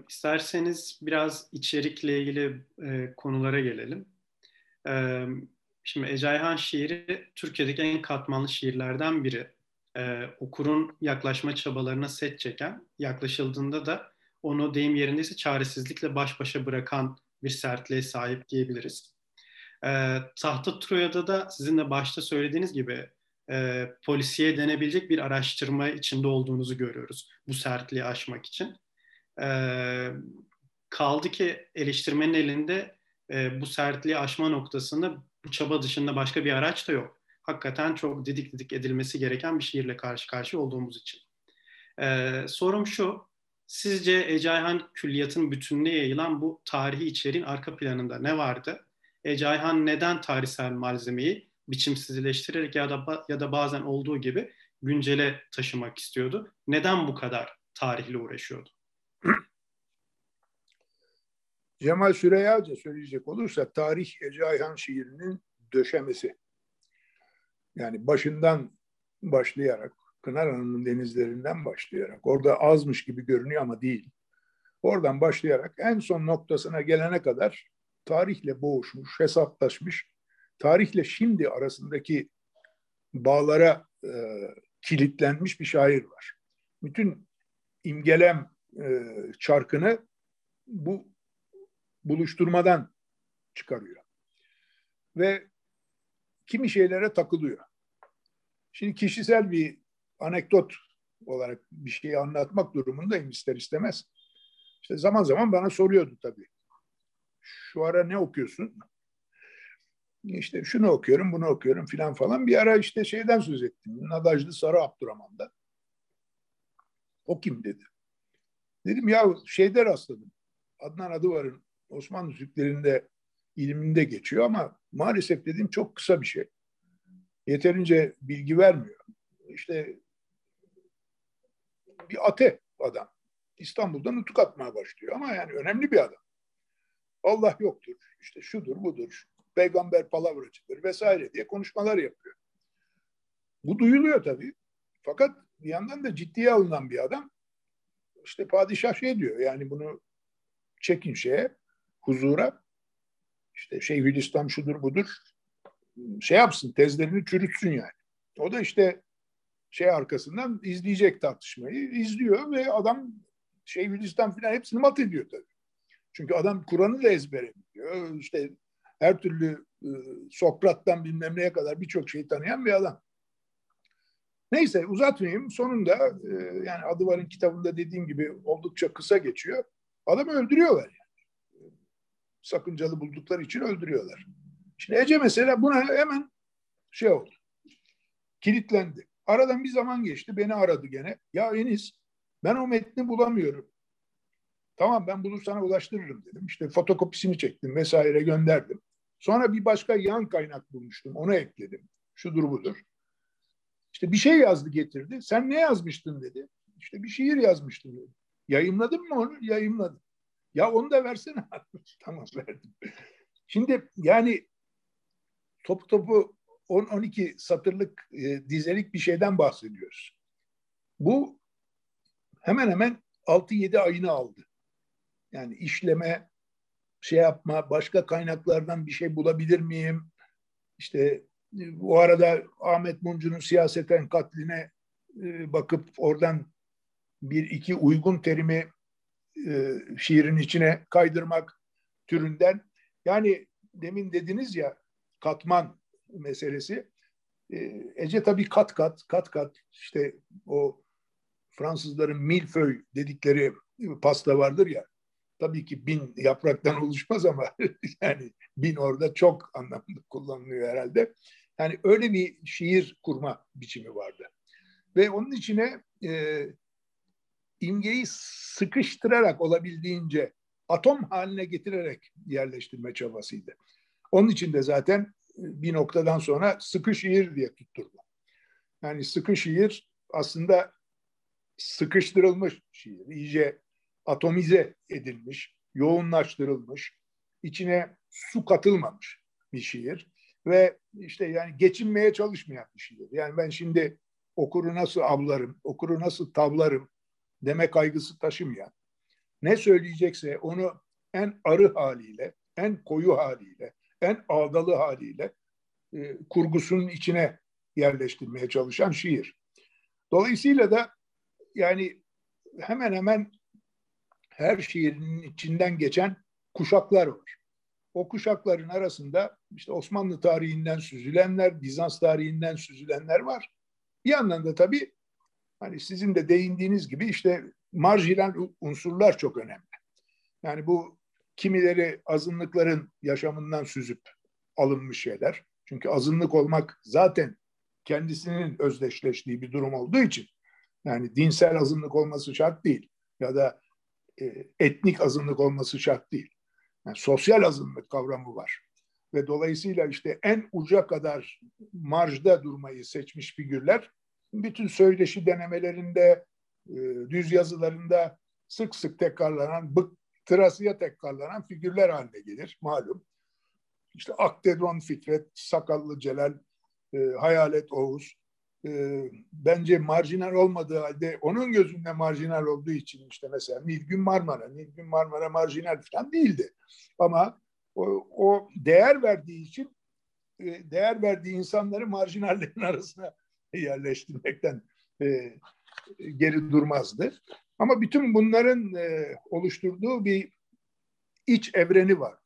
İsterseniz biraz içerikle ilgili e, konulara gelelim. E, şimdi Ecaihan şiiri Türkiye'deki en katmanlı şiirlerden biri e, okurun yaklaşma çabalarına set çeken, yaklaşıldığında da onu deyim yerindeyse çaresizlikle baş başa bırakan bir sertliğe sahip diyebiliriz. E, Tahta Troya'da da sizin de başta söylediğiniz gibi e, polisiye denebilecek bir araştırma içinde olduğunuzu görüyoruz bu sertliği aşmak için. E, kaldı ki eleştirmenin elinde e, bu sertliği aşma noktasında bu çaba dışında başka bir araç da yok hakikaten çok didik didik edilmesi gereken bir şiirle karşı karşıya olduğumuz için. Ee, sorum şu, Sizce Ece Ayhan külliyatın bütününe yayılan bu tarihi içeriğin arka planında ne vardı? Ece Ayhan neden tarihsel malzemeyi biçimsizleştirerek ya da ya da bazen olduğu gibi güncele taşımak istiyordu? Neden bu kadar tarihle uğraşıyordu? Cemal Süreyyaca söyleyecek olursa tarih Ece Ayhan şiirinin döşemesi. Yani başından başlayarak, Kınar Hanım'ın denizlerinden başlayarak, orada azmış gibi görünüyor ama değil. Oradan başlayarak en son noktasına gelene kadar tarihle boğuşmuş, hesaplaşmış, tarihle şimdi arasındaki bağlara e, kilitlenmiş bir şair var. Bütün imgelem e, çarkını bu buluşturmadan çıkarıyor. Ve kimi şeylere takılıyor. Şimdi kişisel bir anekdot olarak bir şeyi anlatmak durumundayım ister istemez. İşte zaman zaman bana soruyordu tabii. Şu ara ne okuyorsun? İşte şunu okuyorum, bunu okuyorum filan falan. Bir ara işte şeyden söz ettim. Nadajlı Sarı Abdurrahman'da. O kim dedi. Dedim ya şeyde rastladım. Adnan Adıvar'ın Osmanlı Türklerinde iliminde geçiyor ama maalesef dedim çok kısa bir şey. Yeterince bilgi vermiyor. İşte bir ate adam. İstanbul'da nutuk atmaya başlıyor ama yani önemli bir adam. Allah yoktur, işte şudur budur, peygamber palavracıdır vesaire diye konuşmalar yapıyor. Bu duyuluyor tabii. Fakat bir yandan da ciddiye alınan bir adam. İşte padişah şey diyor yani bunu çekin şeye, huzura. İşte Şeyhülislam şudur budur. Şey yapsın, tezlerini çürütsün yani. O da işte şey arkasından izleyecek tartışmayı. izliyor ve adam Şeyhülislam falan hepsini mat ediyor tabii. Çünkü adam Kur'an'ı da ezbere biliyor. İşte her türlü e, Sokrat'tan bilmem neye kadar birçok şeyi tanıyan bir adam. Neyse uzatmayayım. Sonunda e, yani Adıvar'ın kitabında dediğim gibi oldukça kısa geçiyor. Adamı öldürüyorlar yani. Sakıncalı buldukları için öldürüyorlar. Şimdi Ece mesela buna hemen şey oldu. Kilitlendi. Aradan bir zaman geçti. Beni aradı gene. Ya Enis ben o metni bulamıyorum. Tamam ben bunu sana ulaştırırım dedim. İşte fotokopisini çektim vesaire gönderdim. Sonra bir başka yan kaynak bulmuştum. Onu ekledim. Şudur budur. İşte bir şey yazdı getirdi. Sen ne yazmıştın dedi. İşte bir şiir yazmıştım dedi. Yayınladın mı onu? Yayınladım. Ya onu da versene. tamam verdim. Şimdi yani top topu 10-12 satırlık e, dizelik bir şeyden bahsediyoruz. Bu hemen hemen 6-7 ayını aldı. Yani işleme, şey yapma, başka kaynaklardan bir şey bulabilir miyim? İşte bu arada Ahmet Mumcu'nun siyaseten katline e, bakıp oradan bir iki uygun terimi e, şiirin içine kaydırmak türünden. Yani demin dediniz ya katman meselesi. E, Ece tabii kat kat, kat kat işte o Fransızların milföy dedikleri pasta vardır ya tabii ki bin yapraktan oluşmaz ama yani bin orada çok anlamlı kullanılıyor herhalde. Yani öyle bir şiir kurma biçimi vardı. Ve onun içine e, imgeyi sıkıştırarak olabildiğince atom haline getirerek yerleştirme çabasıydı. Onun için de zaten e, bir noktadan sonra sıkı şiir diye tutturdu. Yani sıkı şiir aslında sıkıştırılmış şiir. İyice atomize edilmiş, yoğunlaştırılmış, içine su katılmamış bir şiir ve işte yani geçinmeye çalışmayan bir şiir. Yani ben şimdi okuru nasıl avlarım, okuru nasıl tavlarım deme kaygısı taşımayan, ne söyleyecekse onu en arı haliyle, en koyu haliyle, en ağdalı haliyle e, kurgusunun içine yerleştirmeye çalışan şiir. Dolayısıyla da yani hemen hemen her şiirinin içinden geçen kuşaklar var. O kuşakların arasında işte Osmanlı tarihinden süzülenler, Bizans tarihinden süzülenler var. Bir yandan da tabii hani sizin de değindiğiniz gibi işte marjinal unsurlar çok önemli. Yani bu kimileri azınlıkların yaşamından süzüp alınmış şeyler. Çünkü azınlık olmak zaten kendisinin özdeşleştiği bir durum olduğu için yani dinsel azınlık olması şart değil ya da e, etnik azınlık olması şart değil. Yani sosyal azınlık kavramı var. Ve dolayısıyla işte en uca kadar marjda durmayı seçmiş figürler bütün söyleşi denemelerinde, e, düz yazılarında sık sık tekrarlanan, bıktırasıya tekrarlanan figürler haline gelir malum. İşte Aktedron Fikret, Sakallı Celal, e, Hayalet Oğuz. E, bence marjinal olmadığı halde onun gözünde marjinal olduğu için işte mesela Nilgün Marmara, Nilgün Marmara marjinal falan değildi. Ama o, o değer verdiği için e, değer verdiği insanları marjinallerin arasına yerleştirmekten e, geri durmazdı. Ama bütün bunların e, oluşturduğu bir iç evreni vardı.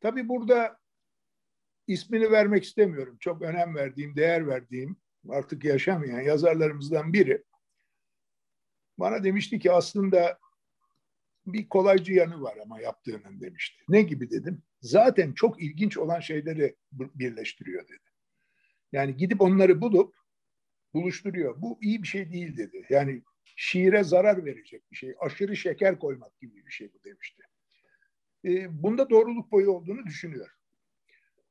Tabii burada ismini vermek istemiyorum. Çok önem verdiğim, değer verdiğim, artık yaşamayan yazarlarımızdan biri bana demişti ki aslında bir kolaycı yanı var ama yaptığının demişti. Ne gibi dedim. Zaten çok ilginç olan şeyleri birleştiriyor dedi. Yani gidip onları bulup buluşturuyor. Bu iyi bir şey değil dedi. Yani şiire zarar verecek bir şey. Aşırı şeker koymak gibi bir şey bu demişti. E, bunda doğruluk boyu olduğunu düşünüyor.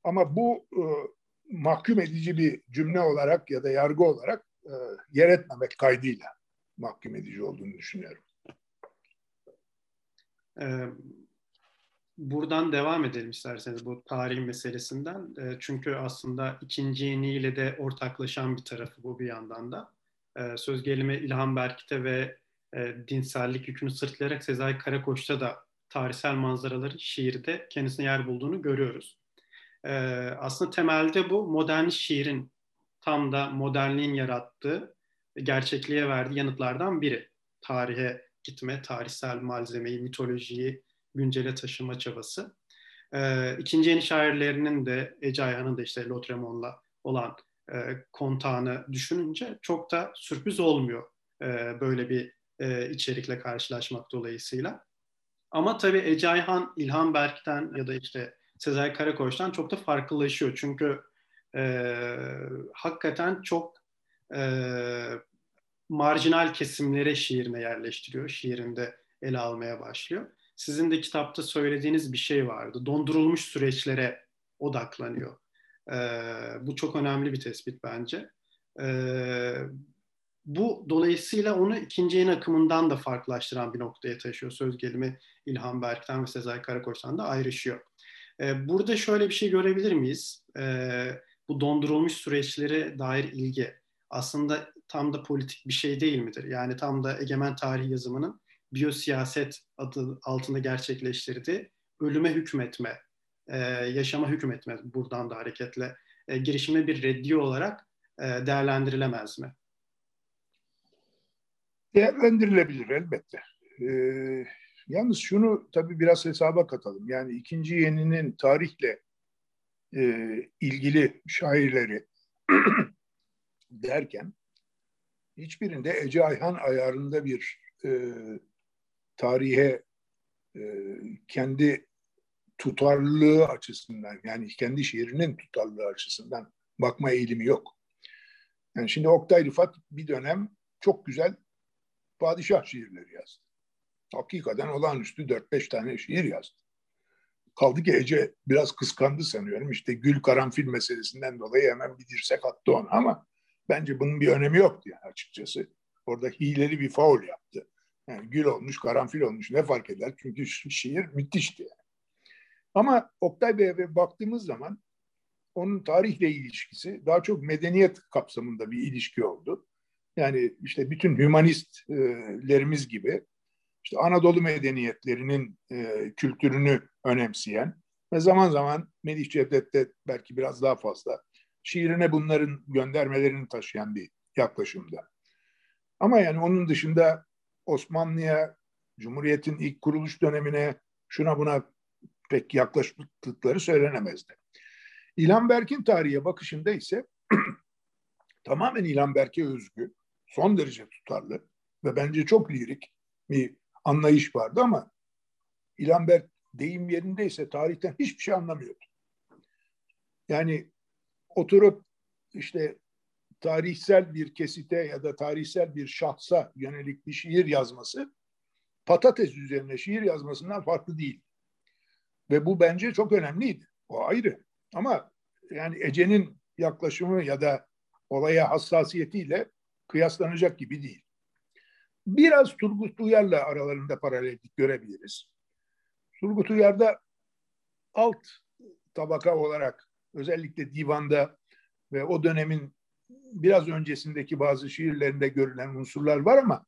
Ama bu e, mahkum edici bir cümle olarak ya da yargı olarak e, yer etmemek kaydıyla mahkum edici olduğunu düşünüyorum. Ee, buradan devam edelim isterseniz bu tarih meselesinden. E, çünkü aslında ikinci yeniyle de ortaklaşan bir tarafı bu bir yandan da. E, söz gelimi İlhan Berkit'e ve e, dinsellik yükünü sırtlayarak Sezai Karakoç'ta da tarihsel manzaraları şiirde kendisine yer bulduğunu görüyoruz. E, aslında temelde bu modern şiirin tam da modernliğin yarattığı gerçekliğe verdiği yanıtlardan biri. Tarihe gitme, tarihsel malzemeyi, mitolojiyi güncele taşıma çabası. E, ikinci yeni şairlerinin de Ece Ayhan'ın da işte Lautremont'la olan e, kontağını düşününce çok da sürpriz olmuyor e, böyle bir e, içerikle karşılaşmak dolayısıyla. Ama tabii Ece Ayhan, İlhan Berk'ten ya da işte Sezai Karakoç'tan çok da farklılaşıyor. Çünkü e, hakikaten çok e, marjinal kesimlere şiirine yerleştiriyor. Şiirinde ele almaya başlıyor. Sizin de kitapta söylediğiniz bir şey vardı. Dondurulmuş süreçlere odaklanıyor. E, bu çok önemli bir tespit bence. E, bu dolayısıyla onu ikinci yayın akımından da farklılaştıran bir noktaya taşıyor. Söz gelimi İlhan Berk'ten ve Sezai Karakoç'tan da ayrışıyor. Ee, burada şöyle bir şey görebilir miyiz? Ee, bu dondurulmuş süreçlere dair ilgi aslında tam da politik bir şey değil midir? Yani tam da egemen tarih yazımının biyosiyaset adı altında gerçekleştirdiği ölüme hükmetme, e, yaşama hükmetme buradan da hareketle e, girişime bir reddiye olarak e, değerlendirilemez mi? Değerlendirilebilir elbette. Ee, yalnız şunu tabii biraz hesaba katalım. Yani ikinci yeninin tarihle e, ilgili şairleri derken hiçbirinde Ece Ayhan ayarında bir e, tarihe e, kendi tutarlılığı açısından yani kendi şiirinin tutarlılığı açısından bakma eğilimi yok. Yani şimdi Oktay Rıfat bir dönem çok güzel padişah şiirleri yazdı. Hakikaten olağanüstü 4-5 tane şiir yazdı. Kaldı ki Ece biraz kıskandı sanıyorum. İşte Gül Karanfil meselesinden dolayı hemen bir dirsek attı ona ama bence bunun bir önemi yoktu yani açıkçası. Orada hileli bir faul yaptı. Yani gül olmuş, karanfil olmuş ne fark eder? Çünkü şiir müthişti yani. Ama Oktay Bey'e baktığımız zaman onun tarihle ilişkisi daha çok medeniyet kapsamında bir ilişki oldu. Yani işte bütün hümanistlerimiz gibi işte Anadolu medeniyetlerinin e, kültürünü önemseyen ve zaman zaman Melih Cevdet'te belki biraz daha fazla şiirine bunların göndermelerini taşıyan bir yaklaşımda. Ama yani onun dışında Osmanlı'ya, Cumhuriyet'in ilk kuruluş dönemine şuna buna pek yaklaştıkları söylenemezdi. İlhan Berk'in tarihe bakışında ise tamamen İlhan Berk'e özgü, son derece tutarlı ve bence çok lirik bir anlayış vardı ama İlhan Berk deyim yerindeyse tarihten hiçbir şey anlamıyordu. Yani oturup işte tarihsel bir kesite ya da tarihsel bir şahsa yönelik bir şiir yazması patates üzerine şiir yazmasından farklı değil. Ve bu bence çok önemliydi. O ayrı. Ama yani Ece'nin yaklaşımı ya da olaya hassasiyetiyle kıyaslanacak gibi değil. Biraz Turgut Uyar'la aralarında paralellik görebiliriz. Turgut Uyar'da alt tabaka olarak özellikle divanda ve o dönemin biraz öncesindeki bazı şiirlerinde görülen unsurlar var ama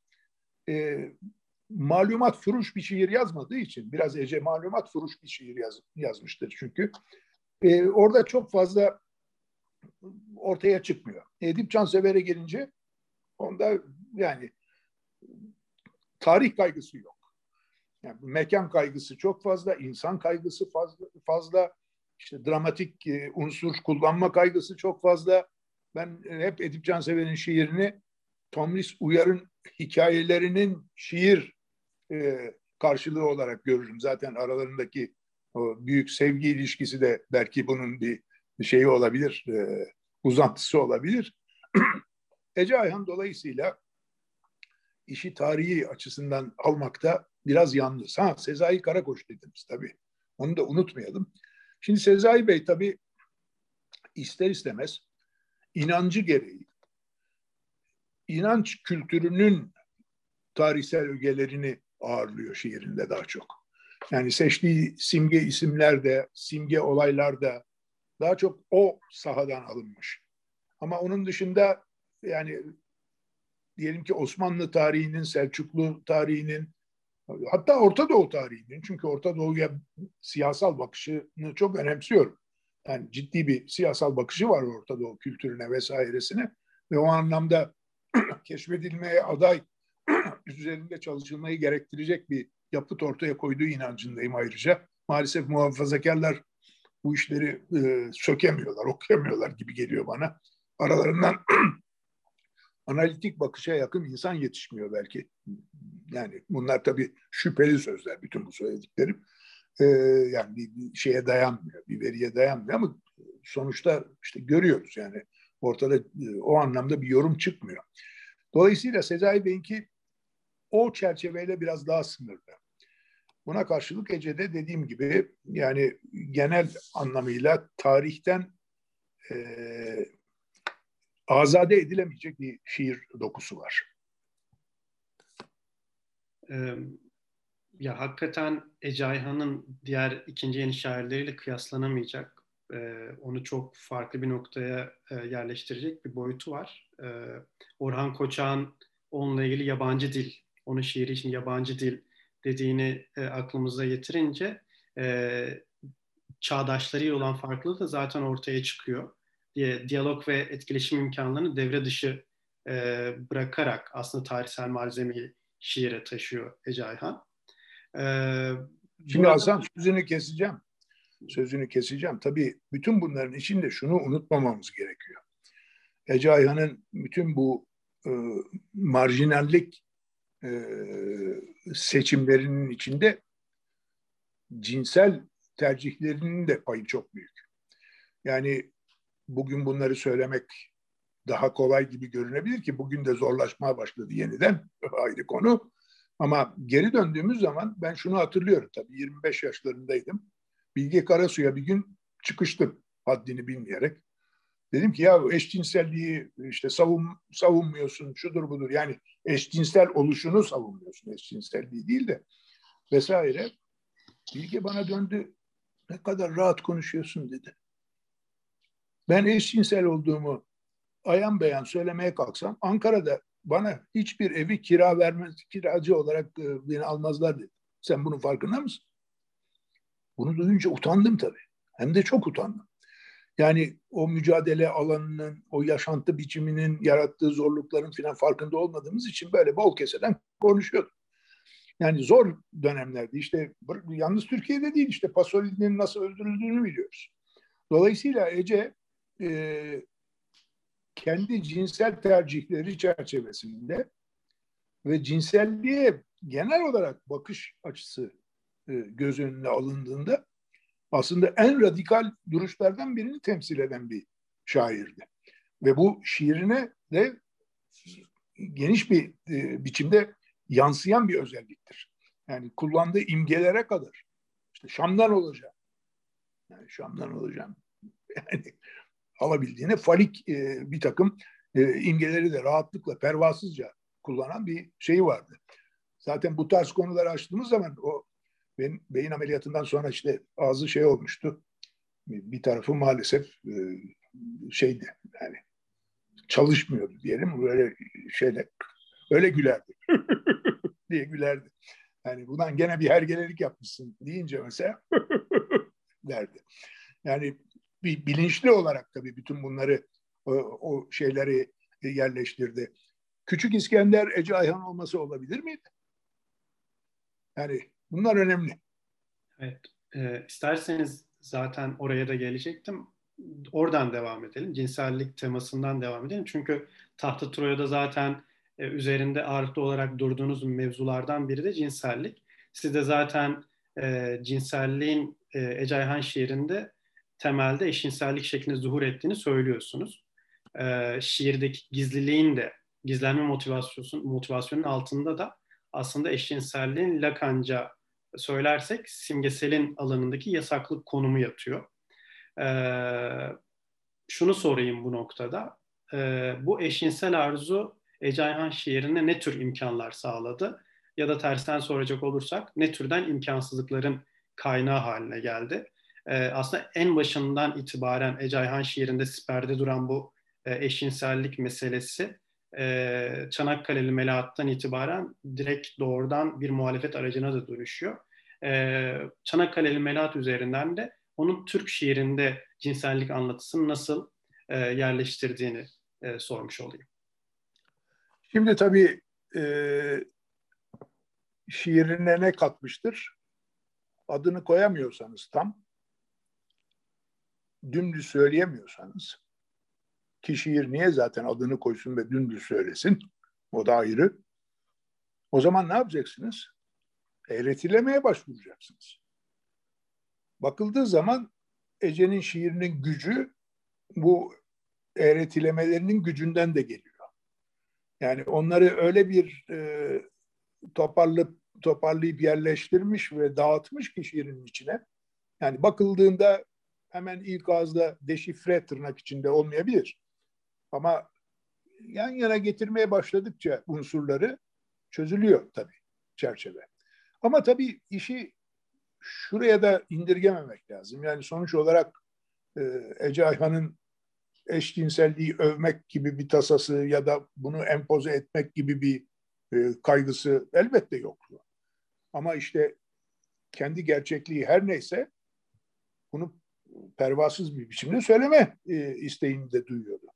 e, malumat furuş bir şiir yazmadığı için biraz Ece malumat furuş bir şiir yaz, yazmıştır çünkü. E, orada çok fazla ortaya çıkmıyor. Edip Cansever'e gelince onda yani tarih kaygısı yok. Yani mekan kaygısı çok fazla, insan kaygısı fazla, fazla işte dramatik e, unsur kullanma kaygısı çok fazla. Ben hep Edip Cansever'in şiirini Tomris Uyar'ın hikayelerinin şiir e, karşılığı olarak görürüm. Zaten aralarındaki o büyük sevgi ilişkisi de belki bunun bir şeyi olabilir, e, uzantısı olabilir. Ece Ayhan dolayısıyla işi tarihi açısından almakta biraz yalnız. Ha Sezai Karakoç dediniz tabii. Onu da unutmayalım. Şimdi Sezai Bey tabii ister istemez inancı gereği inanç kültürünün tarihsel ögelerini ağırlıyor şiirinde daha çok. Yani seçtiği simge isimlerde, simge olaylarda daha çok o sahadan alınmış. Ama onun dışında yani diyelim ki Osmanlı tarihinin, Selçuklu tarihinin, hatta Orta Doğu tarihinin, çünkü Orta Doğu'ya siyasal bakışını çok önemsiyorum. Yani ciddi bir siyasal bakışı var Orta Doğu kültürüne vesairesine ve o anlamda keşfedilmeye aday üzerinde çalışılmayı gerektirecek bir yapıt ortaya koyduğu inancındayım ayrıca. Maalesef muhafazakarlar bu işleri e, sökemiyorlar, okuyamıyorlar gibi geliyor bana. Aralarından analitik bakışa yakın insan yetişmiyor belki. Yani bunlar tabii şüpheli sözler bütün bu söylediklerim. Ee, yani bir, bir şeye dayanmıyor, bir veriye dayanmıyor ama sonuçta işte görüyoruz yani ortada e, o anlamda bir yorum çıkmıyor. Dolayısıyla Sezai Bey'inki o çerçeveyle biraz daha sınırlı. Buna karşılık Ece'de dediğim gibi yani genel anlamıyla tarihten e, azade edilemeyecek bir şiir dokusu var. Ee, ya hakikaten Ece Ayhan'ın diğer ikinci yeni şairleriyle kıyaslanamayacak. Ee, onu çok farklı bir noktaya e, yerleştirecek bir boyutu var. Ee, Orhan Koçak'ın onunla ilgili yabancı dil, onun şiiri için yabancı dil dediğini e, aklımıza getirince e, çağdaşlarıyla olan farklılığı da zaten ortaya çıkıyor diye diyalog ve etkileşim imkanlarını devre dışı e, bırakarak aslında tarihsel malzemeyi şiire taşıyor Ece Ayhan. E, Şimdi burada... Hasan sözünü keseceğim. Sözünü keseceğim. Tabii bütün bunların içinde şunu unutmamamız gerekiyor. Ece Ayhan'ın bütün bu e, marjinallik e, seçimlerinin içinde cinsel tercihlerinin de payı çok büyük. Yani bugün bunları söylemek daha kolay gibi görünebilir ki bugün de zorlaşmaya başladı yeniden ayrı konu. Ama geri döndüğümüz zaman ben şunu hatırlıyorum tabii 25 yaşlarındaydım. Bilge Karasu'ya bir gün çıkıştım haddini bilmeyerek. Dedim ki ya eşcinselliği işte savun, savunmuyorsun şudur budur yani eşcinsel oluşunu savunmuyorsun eşcinselliği değil de vesaire. Bilge bana döndü ne kadar rahat konuşuyorsun dedi ben eşcinsel olduğumu ayan beyan söylemeye kalksam Ankara'da bana hiçbir evi kira vermez, kiracı olarak e, beni almazlar dedi. Sen bunun farkında mısın? Bunu duyunca utandım tabii. Hem de çok utandım. Yani o mücadele alanının, o yaşantı biçiminin yarattığı zorlukların filan farkında olmadığımız için böyle bol keseden konuşuyorduk. Yani zor dönemlerdi. İşte yalnız Türkiye'de değil işte Pasolini'nin nasıl öldürüldüğünü biliyoruz. Dolayısıyla Ece e, kendi cinsel tercihleri çerçevesinde ve cinselliğe genel olarak bakış açısı e, göz önüne alındığında aslında en radikal duruşlardan birini temsil eden bir şairdi. Ve bu şiirine de geniş bir e, biçimde yansıyan bir özelliktir. Yani kullandığı imgelere kadar. İşte Şam'dan olacağım. Yani Şam'dan olacağım. Yani alabildiğine falik e, bir takım e, imgeleri de rahatlıkla, pervasızca kullanan bir şeyi vardı. Zaten bu tarz konuları açtığımız zaman o benim beyin ameliyatından sonra işte ağzı şey olmuştu. Bir tarafı maalesef e, şeydi yani çalışmıyordu diyelim. Böyle şeyle öyle gülerdi. diye gülerdi. Yani bundan gene bir hergelelik yapmışsın deyince mesela derdi. Yani bir bilinçli olarak tabii bütün bunları o, o şeyleri yerleştirdi. Küçük İskender Ece Ayhan olması olabilir miydi? Yani bunlar önemli. Evet. E, isterseniz zaten oraya da gelecektim. Oradan devam edelim. Cinsellik temasından devam edelim. Çünkü Tahta Troya'da zaten e, üzerinde ağırlıklı olarak durduğunuz mevzulardan biri de cinsellik. Siz de zaten e, cinselliğin e, Ece Ayhan şiirinde temelde eşcinsellik şeklinde zuhur ettiğini söylüyorsunuz. E, şiirdeki gizliliğin de, gizlenme motivasyonu, motivasyonun altında da aslında eşcinselliğin Lacanca söylersek simgeselin alanındaki yasaklık konumu yatıyor. Ee, şunu sorayım bu noktada. Ee, bu eşcinsel arzu Ece Ayhan şiirine ne tür imkanlar sağladı? Ya da tersten soracak olursak ne türden imkansızlıkların kaynağı haline geldi? Ee, aslında en başından itibaren Ece Ayhan şiirinde siperde duran bu e, eşcinsellik meselesi e, Çanakkale'li Melahat'tan itibaren direkt doğrudan bir muhalefet aracına da dönüşüyor. E, Çanakkale'li Melahat üzerinden de onun Türk şiirinde cinsellik anlatısını nasıl e, yerleştirdiğini e, sormuş olayım. Şimdi tabii e, şiirine ne katmıştır? Adını koyamıyorsanız tam, dümdüz söyleyemiyorsanız, ki şiir niye zaten adını koysun ve dümdüz söylesin, o da ayrı. O zaman ne yapacaksınız? Eğretilemeye başvuracaksınız. Bakıldığı zaman Ece'nin şiirinin gücü bu eğretilemelerinin gücünden de geliyor. Yani onları öyle bir e, toparlayıp, toparlayıp yerleştirmiş ve dağıtmış ki şiirinin içine. Yani bakıldığında hemen ilk ağızda deşifre tırnak içinde olmayabilir. Ama yan yana getirmeye başladıkça unsurları çözülüyor tabii çerçeve. Ama tabii işi şuraya da indirgememek lazım. Yani sonuç olarak e, Ece Ayhan'ın eşcinselliği övmek gibi bir tasası ya da bunu empoze etmek gibi bir e, kaygısı elbette yoktu. Ama işte kendi gerçekliği her neyse bunu pervasız bir biçimde söyleme e, isteğini de duyuyordu.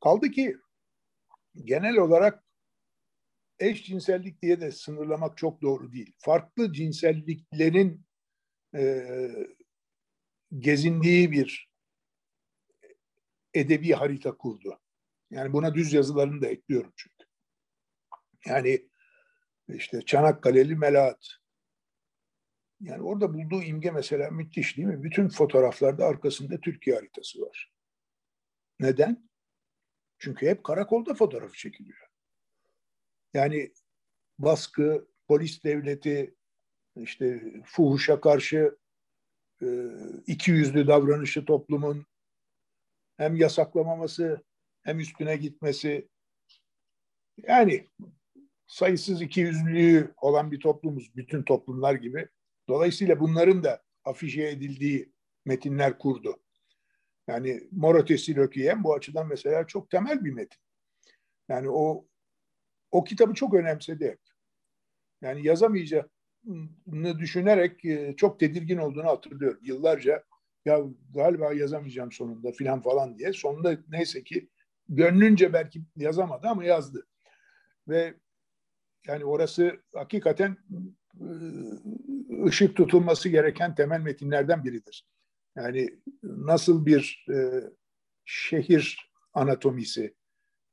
Kaldı ki genel olarak eşcinsellik diye de sınırlamak çok doğru değil. Farklı cinselliklerin e, gezindiği bir edebi harita kurdu. Yani buna düz yazılarını da ekliyorum çünkü. Yani işte Çanakkale'li Melahat. Yani orada bulduğu imge mesela müthiş değil mi? Bütün fotoğraflarda arkasında Türkiye haritası var. Neden? Çünkü hep karakolda fotoğrafı çekiliyor. Yani baskı, polis devleti, işte fuhuşa karşı e, iki yüzlü davranışı toplumun hem yasaklamaması hem üstüne gitmesi yani sayısız iki yüzlülüğü olan bir toplumuz bütün toplumlar gibi. Dolayısıyla bunların da afişe edildiği metinler kurdu. Yani Mor Ötesi bu açıdan mesela çok temel bir metin. Yani o o kitabı çok önemsedi hep. Yani yazamayacağını düşünerek e, çok tedirgin olduğunu hatırlıyorum. Yıllarca ya galiba yazamayacağım sonunda filan falan diye. Sonunda neyse ki gönlünce belki yazamadı ama yazdı. Ve yani orası hakikaten ışık tutulması gereken temel metinlerden biridir. Yani nasıl bir e, şehir anatomisi,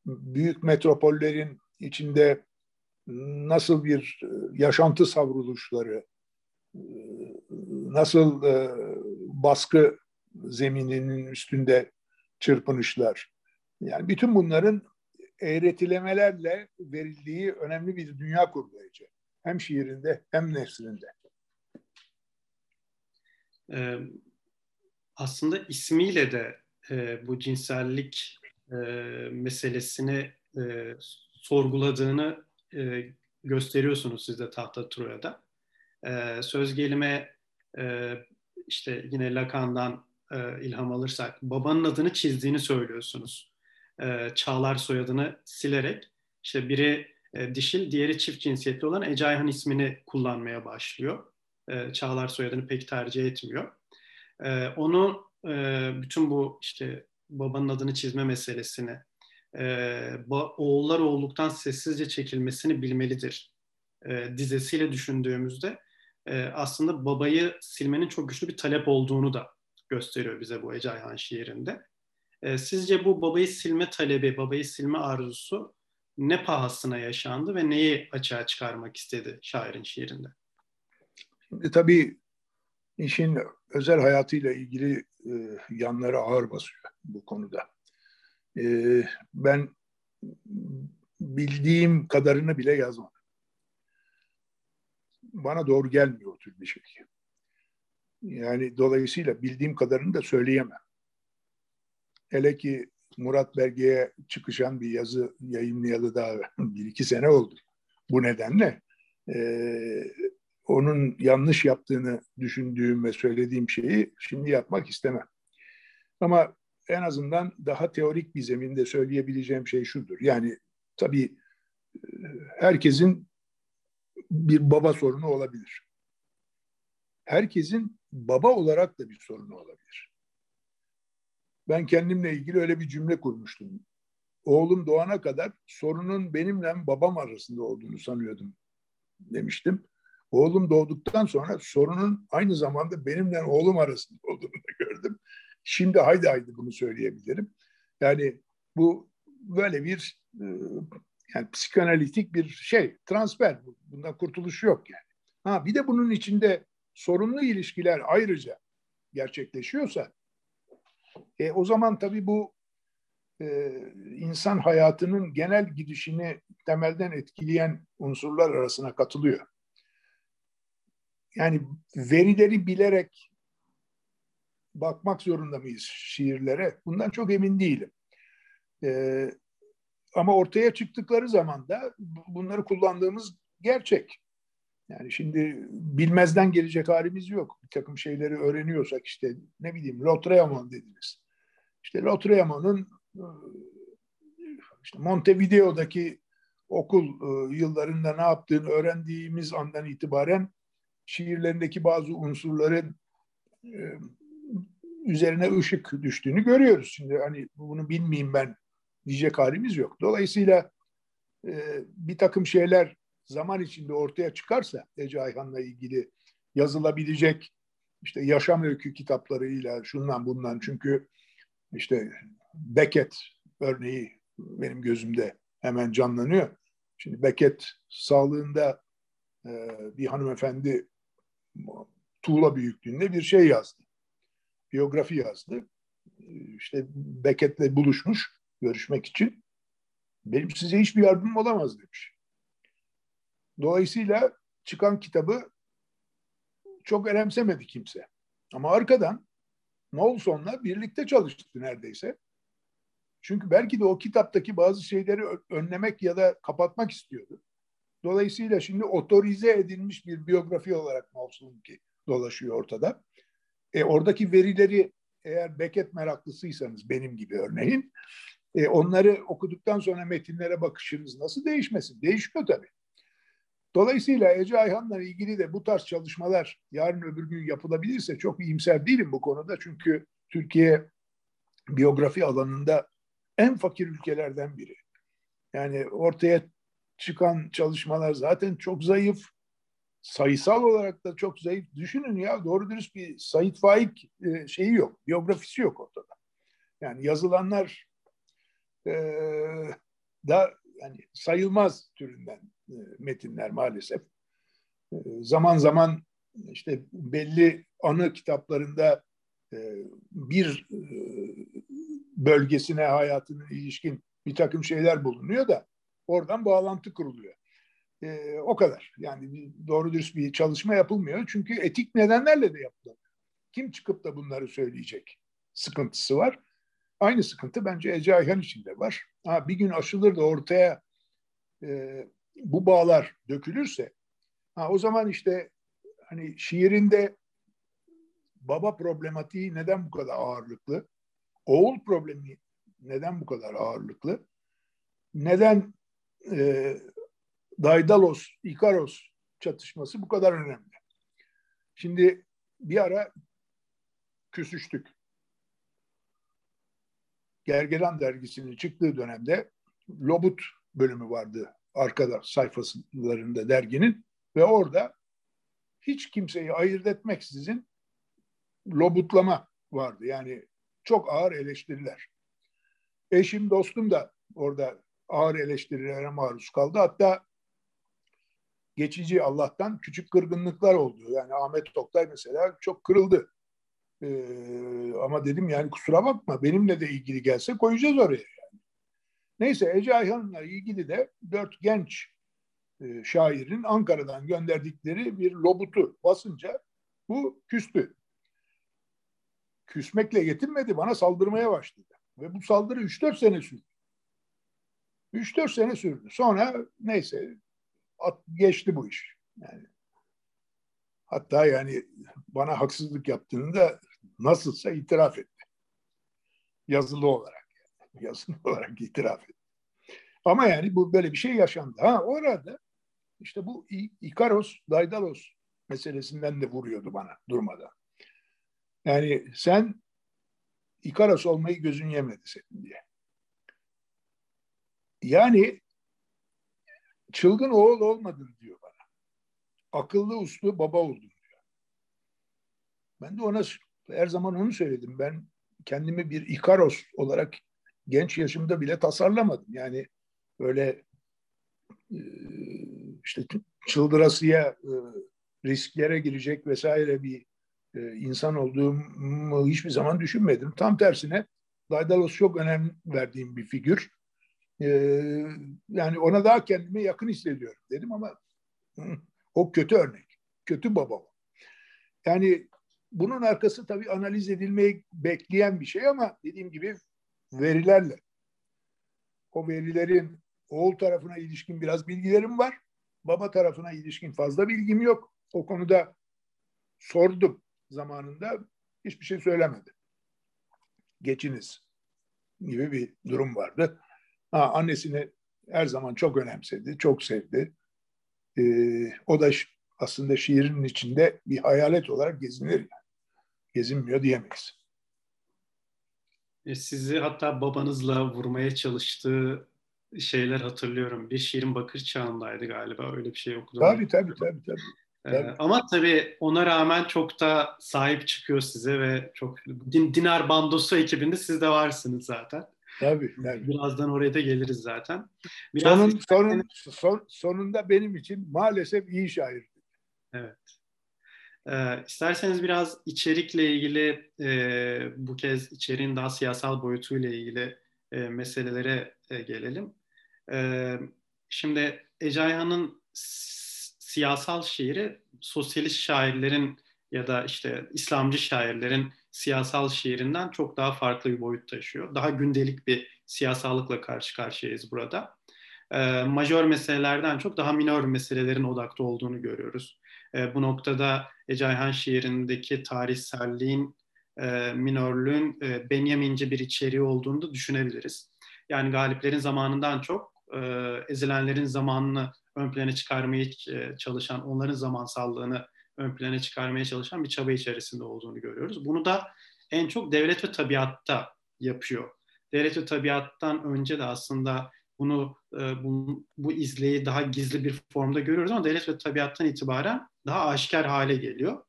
büyük metropollerin içinde nasıl bir e, yaşantı savruluşları, e, nasıl e, baskı zemininin üstünde çırpınışlar. Yani bütün bunların eğretilemelerle verildiği önemli bir dünya kurgulayıcı. Hem şiirinde hem nesrinde. Ee, aslında ismiyle de e, bu cinsellik e, meselesini e, sorguladığını e, gösteriyorsunuz siz de Tahta Troya'da. E, söz gelime e, işte yine Lacan'dan e, ilham alırsak babanın adını çizdiğini söylüyorsunuz. E, Çağlar soyadını silerek işte biri e, dişil, diğeri çift cinsiyetli olan Ecayhan ismini kullanmaya başlıyor. E, Çağlar soyadını pek tercih etmiyor. E, onu e, bütün bu işte babanın adını çizme meselesini oğullar oğulluktan sessizce çekilmesini bilmelidir dizesiyle düşündüğümüzde aslında babayı silmenin çok güçlü bir talep olduğunu da gösteriyor bize bu Ece Ayhan şiirinde. Sizce bu babayı silme talebi, babayı silme arzusu ne pahasına yaşandı ve neyi açığa çıkarmak istedi şairin şiirinde? Şimdi tabii işin özel hayatıyla ilgili e, yanları ağır basıyor bu konuda. E, ben bildiğim kadarını bile yazmadım. Bana doğru gelmiyor o tür bir şey. Yani dolayısıyla bildiğim kadarını da söyleyemem. Hele ki Murat Belge'ye çıkışan bir yazı yayınlayalı daha bir iki sene oldu. Bu nedenle e, onun yanlış yaptığını düşündüğüm ve söylediğim şeyi şimdi yapmak istemem. Ama en azından daha teorik bir zeminde söyleyebileceğim şey şudur. Yani tabii e, herkesin bir baba sorunu olabilir. Herkesin baba olarak da bir sorunu olabilir. Ben kendimle ilgili öyle bir cümle kurmuştum. Oğlum doğana kadar sorunun benimle babam arasında olduğunu sanıyordum demiştim. Oğlum doğduktan sonra sorunun aynı zamanda benimle oğlum arasında olduğunu gördüm. Şimdi haydi haydi bunu söyleyebilirim. Yani bu böyle bir e, yani psikanalitik bir şey, transfer. Bundan kurtuluş yok yani. Ha bir de bunun içinde sorunlu ilişkiler ayrıca gerçekleşiyorsa e, o zaman tabii bu e, insan hayatının genel gidişini temelden etkileyen unsurlar arasına katılıyor. Yani verileri bilerek bakmak zorunda mıyız şiirlere? Bundan çok emin değilim. Ee, ama ortaya çıktıkları zaman da bunları kullandığımız gerçek. Yani şimdi bilmezden gelecek halimiz yok. Bir takım şeyleri öğreniyorsak işte ne bileyim Lautréamont dediniz. İşte Lautréamont'un e, işte Montevideo'daki okul e, yıllarında ne yaptığını öğrendiğimiz andan itibaren şiirlerindeki bazı unsurların e, üzerine ışık düştüğünü görüyoruz. Şimdi hani bunu bilmeyeyim ben diyecek halimiz yok. Dolayısıyla bir takım şeyler zaman içinde ortaya çıkarsa Ece Ayhan'la ilgili yazılabilecek işte yaşam öykü kitaplarıyla şundan bundan çünkü işte Beckett örneği benim gözümde hemen canlanıyor. Şimdi Beckett sağlığında e, bir hanımefendi tuğla büyüklüğünde bir şey yazdı. Biyografi yazdı. İşte Beckett'le buluşmuş görüşmek için. Benim size hiçbir yardımım olamaz demiş. Dolayısıyla çıkan kitabı çok önemsemedi kimse. Ama arkadan Knowleson'la birlikte çalıştı neredeyse. Çünkü belki de o kitaptaki bazı şeyleri önlemek ya da kapatmak istiyordu. Dolayısıyla şimdi otorize edilmiş bir biyografi olarak ki dolaşıyor ortada. E, oradaki verileri eğer Beckett meraklısıysanız benim gibi örneğin e, onları okuduktan sonra metinlere bakışınız nasıl değişmesin? Değişiyor tabii. Dolayısıyla Ece Ayhan'la ilgili de bu tarz çalışmalar yarın öbür gün yapılabilirse çok iyimser değilim bu konuda. Çünkü Türkiye biyografi alanında en fakir ülkelerden biri. Yani ortaya çıkan çalışmalar zaten çok zayıf. Sayısal olarak da çok zayıf. Düşünün ya doğru dürüst bir Sait Faik e, şeyi yok. Biyografisi yok ortada. Yani yazılanlar e, da yani sayılmaz türünden metinler maalesef. E, zaman zaman işte belli anı kitaplarında e, bir e, bölgesine hayatının ilişkin bir takım şeyler bulunuyor da oradan bağlantı kuruluyor. E, o kadar. Yani doğru dürüst bir çalışma yapılmıyor. Çünkü etik nedenlerle de yapılamıyor. Kim çıkıp da bunları söyleyecek? Sıkıntısı var. Aynı sıkıntı bence Ece Ayhan için var. Ha, bir gün aşılır da ortaya e, bu bağlar dökülürse ha, o zaman işte hani şiirinde baba problematiği neden bu kadar ağırlıklı? Oğul problemi neden bu kadar ağırlıklı? Neden e, Daidalos, Ikaros çatışması bu kadar önemli? Şimdi bir ara küsüştük. Gergedan dergisinin çıktığı dönemde Lobut bölümü vardı arkada sayfalarında derginin ve orada hiç kimseyi ayırt etmeksizin lobutlama vardı. Yani çok ağır eleştiriler. Eşim, dostum da orada ağır eleştirilere maruz kaldı. Hatta geçici Allah'tan küçük kırgınlıklar oldu. Yani Ahmet Toktay mesela çok kırıldı. Ee, ama dedim yani kusura bakma benimle de ilgili gelse koyacağız oraya. Neyse Ece Ayhan'la ilgili de dört genç e, şairin Ankara'dan gönderdikleri bir lobutu basınca bu küstü. Küsmekle yetinmedi bana saldırmaya başladı. Ve bu saldırı 3-4 sene sürdü. 3-4 sene sürdü. Sonra neyse at, geçti bu iş. Yani hatta yani bana haksızlık yaptığını da nasılsa itiraf etti. Yazılı olarak. Yazılı olarak itiraf etti. Ama yani bu böyle bir şey yaşandı. Ha orada işte bu Ikaros, Daidalos meselesinden de vuruyordu bana durmadan. Yani sen İkaros olmayı gözün yemedi senin diye. Yani çılgın oğul olmadın diyor bana. Akıllı uslu baba oldun diyor. Ben de ona her zaman onu söyledim. Ben kendimi bir İkaros olarak genç yaşımda bile tasarlamadım. Yani böyle e, işte çıldırasıya e, risklere girecek vesaire bir e, insan olduğumu hiçbir zaman düşünmedim. Tam tersine Daidalos çok önem verdiğim bir figür. Yani ona daha kendime yakın hissediyorum dedim ama o kötü örnek. Kötü baba. Yani bunun arkası tabii analiz edilmeyi bekleyen bir şey ama dediğim gibi verilerle. O verilerin oğul tarafına ilişkin biraz bilgilerim var. Baba tarafına ilişkin fazla bilgim yok. O konuda sordum zamanında. Hiçbir şey söylemedi. Geçiniz gibi bir durum vardı. Ha, annesini her zaman çok önemsedi, çok sevdi. Ee, o da aslında şiirin içinde bir hayalet olarak gezinir. Gezinmiyor diyemeyiz. E, sizi hatta babanızla vurmaya çalıştığı şeyler hatırlıyorum. Bir şiirin bakır çağındaydı galiba. Öyle bir şey okudum. Tabii tabii tabii. tabii. Ee, tabii. ama tabii ona rağmen çok da sahip çıkıyor size ve çok din, Dinar Bandosu ekibinde siz de varsınız zaten. Tabii, tabii. Birazdan oraya da geliriz zaten. Biraz sonun, sonun, son, sonunda benim için maalesef iyi şair. Evet. Ee, isterseniz biraz içerikle ilgili e, bu kez içeriğin daha siyasal boyutuyla ilgili e, meselelere e, gelelim. E, şimdi Ecayhan'ın siyasal şiiri sosyalist şairlerin ya da işte İslamcı şairlerin siyasal şiirinden çok daha farklı bir boyut taşıyor. Daha gündelik bir siyasallıkla karşı karşıyayız burada. E, majör meselelerden çok daha minor meselelerin odakta olduğunu görüyoruz. E, bu noktada Ece Ayhan şiirindeki tarihselliğin, e, minörlüğün e, Benjaminci bir içeriği olduğunu da düşünebiliriz. Yani galiplerin zamanından çok e, ezilenlerin zamanını ön plana çıkarmaya e, çalışan, onların zamansallığını ön plana çıkarmaya çalışan bir çaba içerisinde olduğunu görüyoruz. Bunu da en çok devlet ve tabiatta yapıyor. Devlet ve tabiattan önce de aslında bunu e, bu, bu izleyi daha gizli bir formda görüyoruz ama devlet ve tabiattan itibaren daha aşikar hale geliyor.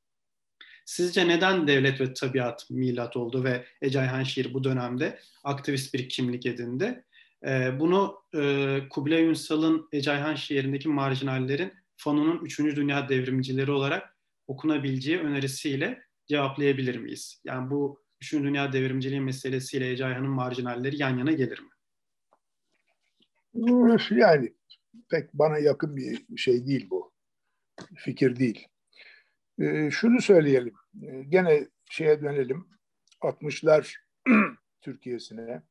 Sizce neden devlet ve tabiat milat oldu ve Ece Ayhan şiir bu dönemde aktivist bir kimlik edindi? E, bunu e, Kubilay Ünsal'ın Ece Ayhan şiirindeki marjinallerin Fanon'un 3. Dünya devrimcileri olarak okunabileceği önerisiyle cevaplayabilir miyiz? Yani bu 3. Dünya devrimciliği meselesiyle Ece Ayhan'ın marjinalleri yan yana gelir mi? Yani pek bana yakın bir şey değil bu. Fikir değil. E, şunu söyleyelim. E, gene şeye dönelim. 60'lar Türkiye'sine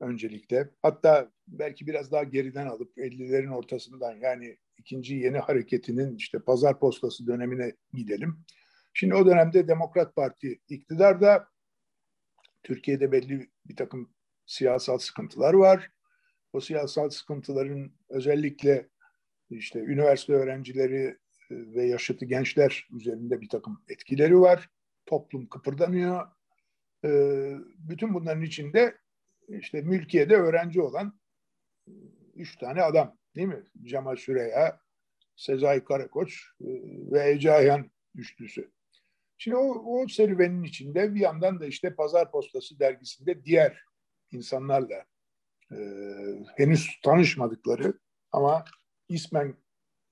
öncelikle. Hatta belki biraz daha geriden alıp 50'lerin ortasından yani ikinci yeni hareketinin işte pazar postası dönemine gidelim. Şimdi o dönemde Demokrat Parti iktidarda Türkiye'de belli bir takım siyasal sıkıntılar var. O siyasal sıkıntıların özellikle işte üniversite öğrencileri e, ve yaşıtı gençler üzerinde bir takım etkileri var. Toplum kıpırdanıyor. E, bütün bunların içinde işte mülkiyede öğrenci olan üç tane adam değil mi? Cemal Süreya, Sezai Karakoç e, ve Ece Ayhan üçlüsü. Şimdi o, o serüvenin içinde bir yandan da işte Pazar Postası dergisinde diğer insanlarla e, henüz tanışmadıkları ama ismen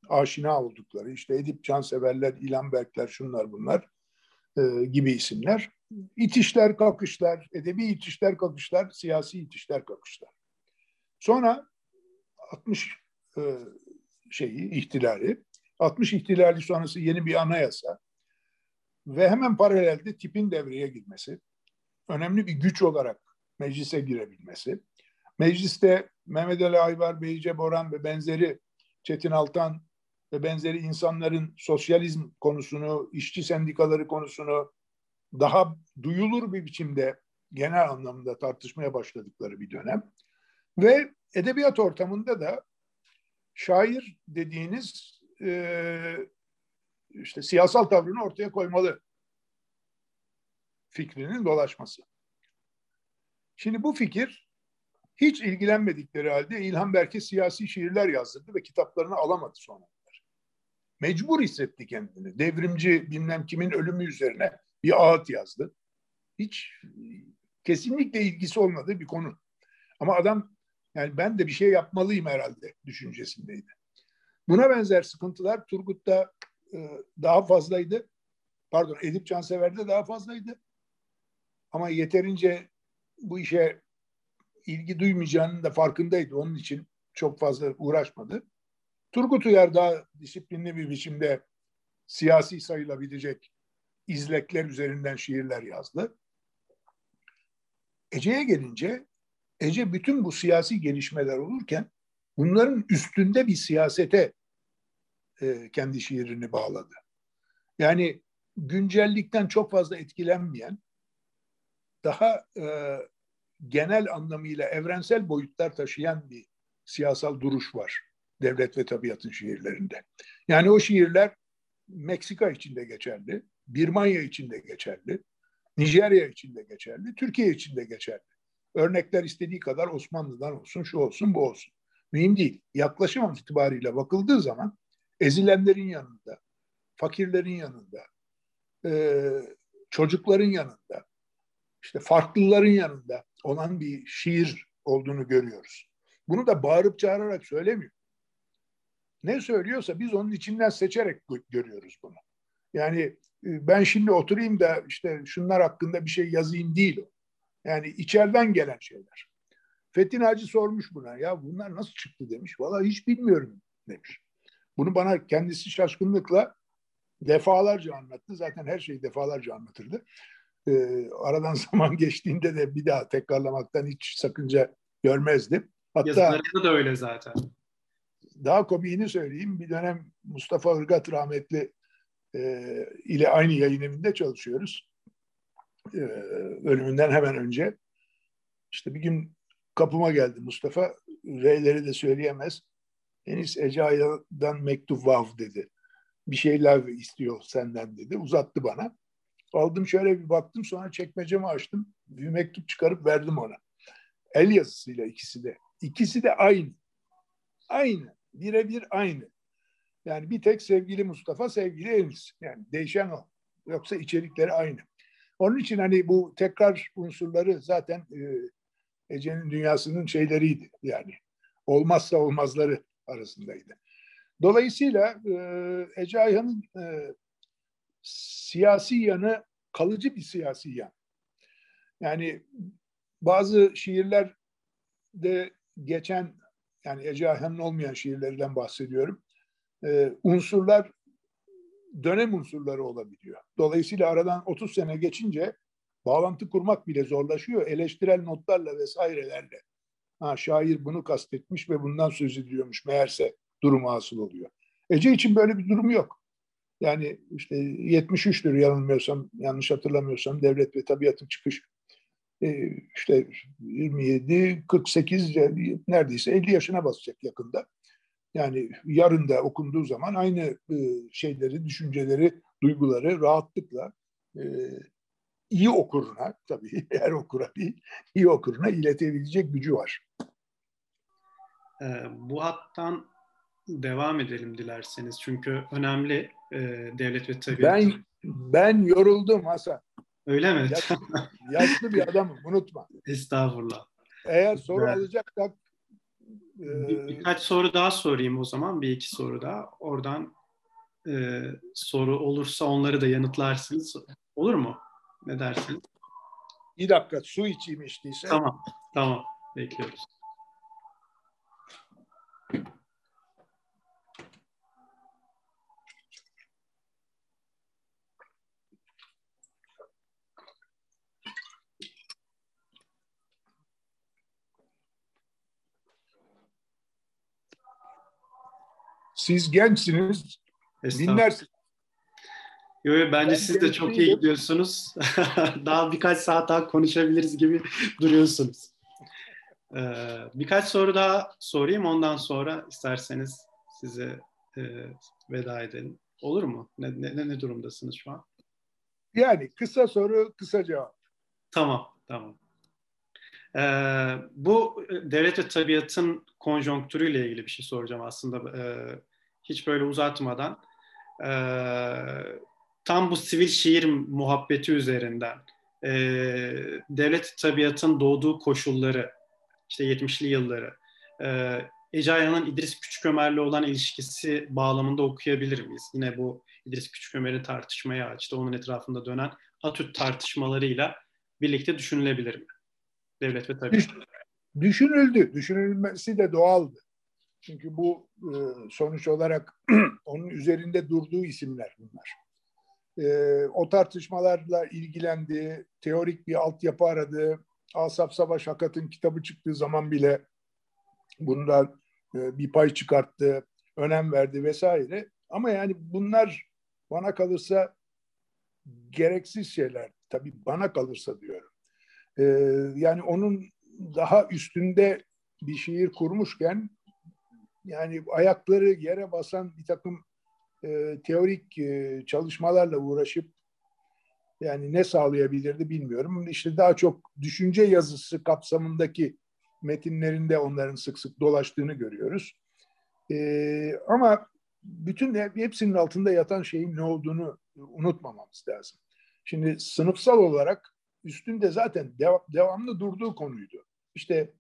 aşina oldukları işte Edip Canseverler, İlhan Berkler, şunlar bunlar e, gibi isimler. İtişler, kakışlar, edebi itişler, kakışlar, siyasi itişler, kakışlar. Sonra 60 e, şeyi, ihtilali, 60 ihtilali sonrası yeni bir anayasa ve hemen paralelde tipin devreye girmesi, önemli bir güç olarak meclise girebilmesi, mecliste Mehmet Ali Ayvar, Beyce Boran ve benzeri Çetin Altan ve benzeri insanların sosyalizm konusunu, işçi sendikaları konusunu daha duyulur bir biçimde genel anlamda tartışmaya başladıkları bir dönem. Ve edebiyat ortamında da şair dediğiniz e, işte siyasal tavrını ortaya koymalı fikrinin dolaşması. Şimdi bu fikir hiç ilgilenmedikleri halde İlhan Berk'e siyasi şiirler yazdırdı ve kitaplarını alamadı sonra. Mecbur hissetti kendini. Devrimci bilmem kimin ölümü üzerine bir ağıt yazdı. Hiç kesinlikle ilgisi olmadığı bir konu. Ama adam yani ben de bir şey yapmalıyım herhalde düşüncesindeydi. Buna benzer sıkıntılar Turgut'ta e, daha fazlaydı. Pardon Edip Cansever'de daha fazlaydı. Ama yeterince bu işe ilgi duymayacağının da farkındaydı. Onun için çok fazla uğraşmadı. Turgut Uyar daha disiplinli bir biçimde siyasi sayılabilecek izlekler üzerinden şiirler yazdı. Ece'ye gelince Ece bütün bu siyasi gelişmeler olurken bunların üstünde bir siyasete e, kendi şiirini bağladı. Yani güncellikten çok fazla etkilenmeyen, daha e, genel anlamıyla evrensel boyutlar taşıyan bir siyasal duruş var devlet ve tabiatın şiirlerinde. Yani o şiirler Meksika için de geçerli, Birmanya için de geçerli, Nijerya için de geçerli, Türkiye için de geçerli. Örnekler istediği kadar Osmanlı'dan olsun, şu olsun, bu olsun. Mühim değil. Yaklaşım itibariyle bakıldığı zaman ezilenlerin yanında, fakirlerin yanında, çocukların yanında, işte farklıların yanında olan bir şiir olduğunu görüyoruz. Bunu da bağırıp çağırarak söylemiyor. Ne söylüyorsa biz onun içinden seçerek görüyoruz bunu. Yani e, ben şimdi oturayım da işte şunlar hakkında bir şey yazayım değil o. Yani içeriden gelen şeyler. Fethin Hacı sormuş buna. Ya bunlar nasıl çıktı demiş. Valla hiç bilmiyorum demiş. Bunu bana kendisi şaşkınlıkla defalarca anlattı. Zaten her şeyi defalarca anlatırdı. Ee, aradan zaman geçtiğinde de bir daha tekrarlamaktan hiç sakınca görmezdi. Hatta Yazılarında da öyle zaten. Daha komiğini söyleyeyim. Bir dönem Mustafa Irgat rahmetli e, ile aynı yayın evinde çalışıyoruz. E, ölümünden hemen önce. İşte bir gün kapıma geldi Mustafa. R'leri de söyleyemez. Enis Ece'den mektup vav dedi. Bir şeyler istiyor senden dedi. Uzattı bana. Aldım şöyle bir baktım sonra çekmecemi açtım. Bir mektup çıkarıp verdim ona. El yazısıyla ikisi de. İkisi de aynı. Aynı. Birebir aynı. Yani bir tek sevgili Mustafa, sevgili Enis. Yani değişen o. Yoksa içerikleri aynı. Onun için hani bu tekrar unsurları zaten e, Ece'nin dünyasının şeyleriydi. Yani olmazsa olmazları arasındaydı. Dolayısıyla e, Ece Ayhan'ın e, siyasi yanı kalıcı bir siyasi yan. Yani bazı şiirlerde geçen yani Ece Ayhan'ın olmayan şiirlerinden bahsediyorum. E, unsurlar dönem unsurları olabiliyor. Dolayısıyla aradan 30 sene geçince bağlantı kurmak bile zorlaşıyor. Eleştirel notlarla vesairelerle. Ha, şair bunu kastetmiş ve bundan söz ediyormuş meğerse durumu asıl oluyor. Ece için böyle bir durum yok. Yani işte 73'tür yanılmıyorsam, yanlış hatırlamıyorsam Devlet ve Tabiatın çıkış e, işte 27, 48 neredeyse 50 yaşına basacak yakında. Yani yarın da okunduğu zaman aynı e, şeyleri, düşünceleri, duyguları rahatlıkla e, iyi okuruna, tabii her okura değil, iyi okuruna iletebilecek gücü var. Bu hattan devam edelim dilerseniz. Çünkü önemli e, devlet ve tabiat. Ben, ben yoruldum Hasan. Öyle mi? Yaşlı, yaşlı bir adamım unutma. Estağfurullah. Eğer soru evet. alacaksak bir, birkaç soru daha sorayım o zaman. Bir iki soru daha. Oradan e, soru olursa onları da yanıtlarsınız. Olur mu? Ne dersiniz? Bir dakika su içeyim içtiyse. Tamam. Tamam. Bekliyoruz. Siz gençsiniz, dinlersiniz. Yo, yo, bence ben siz de çok iyi gidiyorsunuz. daha birkaç saat daha konuşabiliriz gibi duruyorsunuz. Ee, birkaç soru daha sorayım ondan sonra isterseniz size e, veda edelim. Olur mu? Ne, ne, ne durumdasınız şu an? Yani kısa soru, kısa cevap. Tamam, tamam. Ee, bu devlet ve tabiatın konjonktürüyle ilgili bir şey soracağım aslında. Ee, hiç böyle uzatmadan. Ee, tam bu sivil şiir muhabbeti üzerinden e, devlet tabiatın doğduğu koşulları, işte 70'li yılları, e, Ece Ayhan'ın İdris Küçükömer'le olan ilişkisi bağlamında okuyabilir miyiz? Yine bu İdris Küçükömer'i tartışmaya açtı. Onun etrafında dönen Atüt tartışmalarıyla birlikte düşünülebilir mi? Devlet ve tabiat. Düşünüldü. Düşünülmesi de doğaldı. Çünkü bu e, sonuç olarak onun üzerinde durduğu isimler bunlar. E, o tartışmalarla ilgilendi, teorik bir altyapı aradı. Asaf Savaş Hakat'ın kitabı çıktığı zaman bile bundan e, bir pay çıkarttı, önem verdi vesaire. Ama yani bunlar bana kalırsa gereksiz şeyler. Tabii bana kalırsa diyorum. E, yani onun daha üstünde bir şiir kurmuşken yani ayakları yere basan bir takım e, teorik e, çalışmalarla uğraşıp yani ne sağlayabilirdi bilmiyorum. İşte daha çok düşünce yazısı kapsamındaki metinlerinde onların sık sık dolaştığını görüyoruz. E, ama bütün hepsinin altında yatan şeyin ne olduğunu unutmamamız lazım. Şimdi sınıfsal olarak üstünde zaten dev, devamlı durduğu konuydu. İşte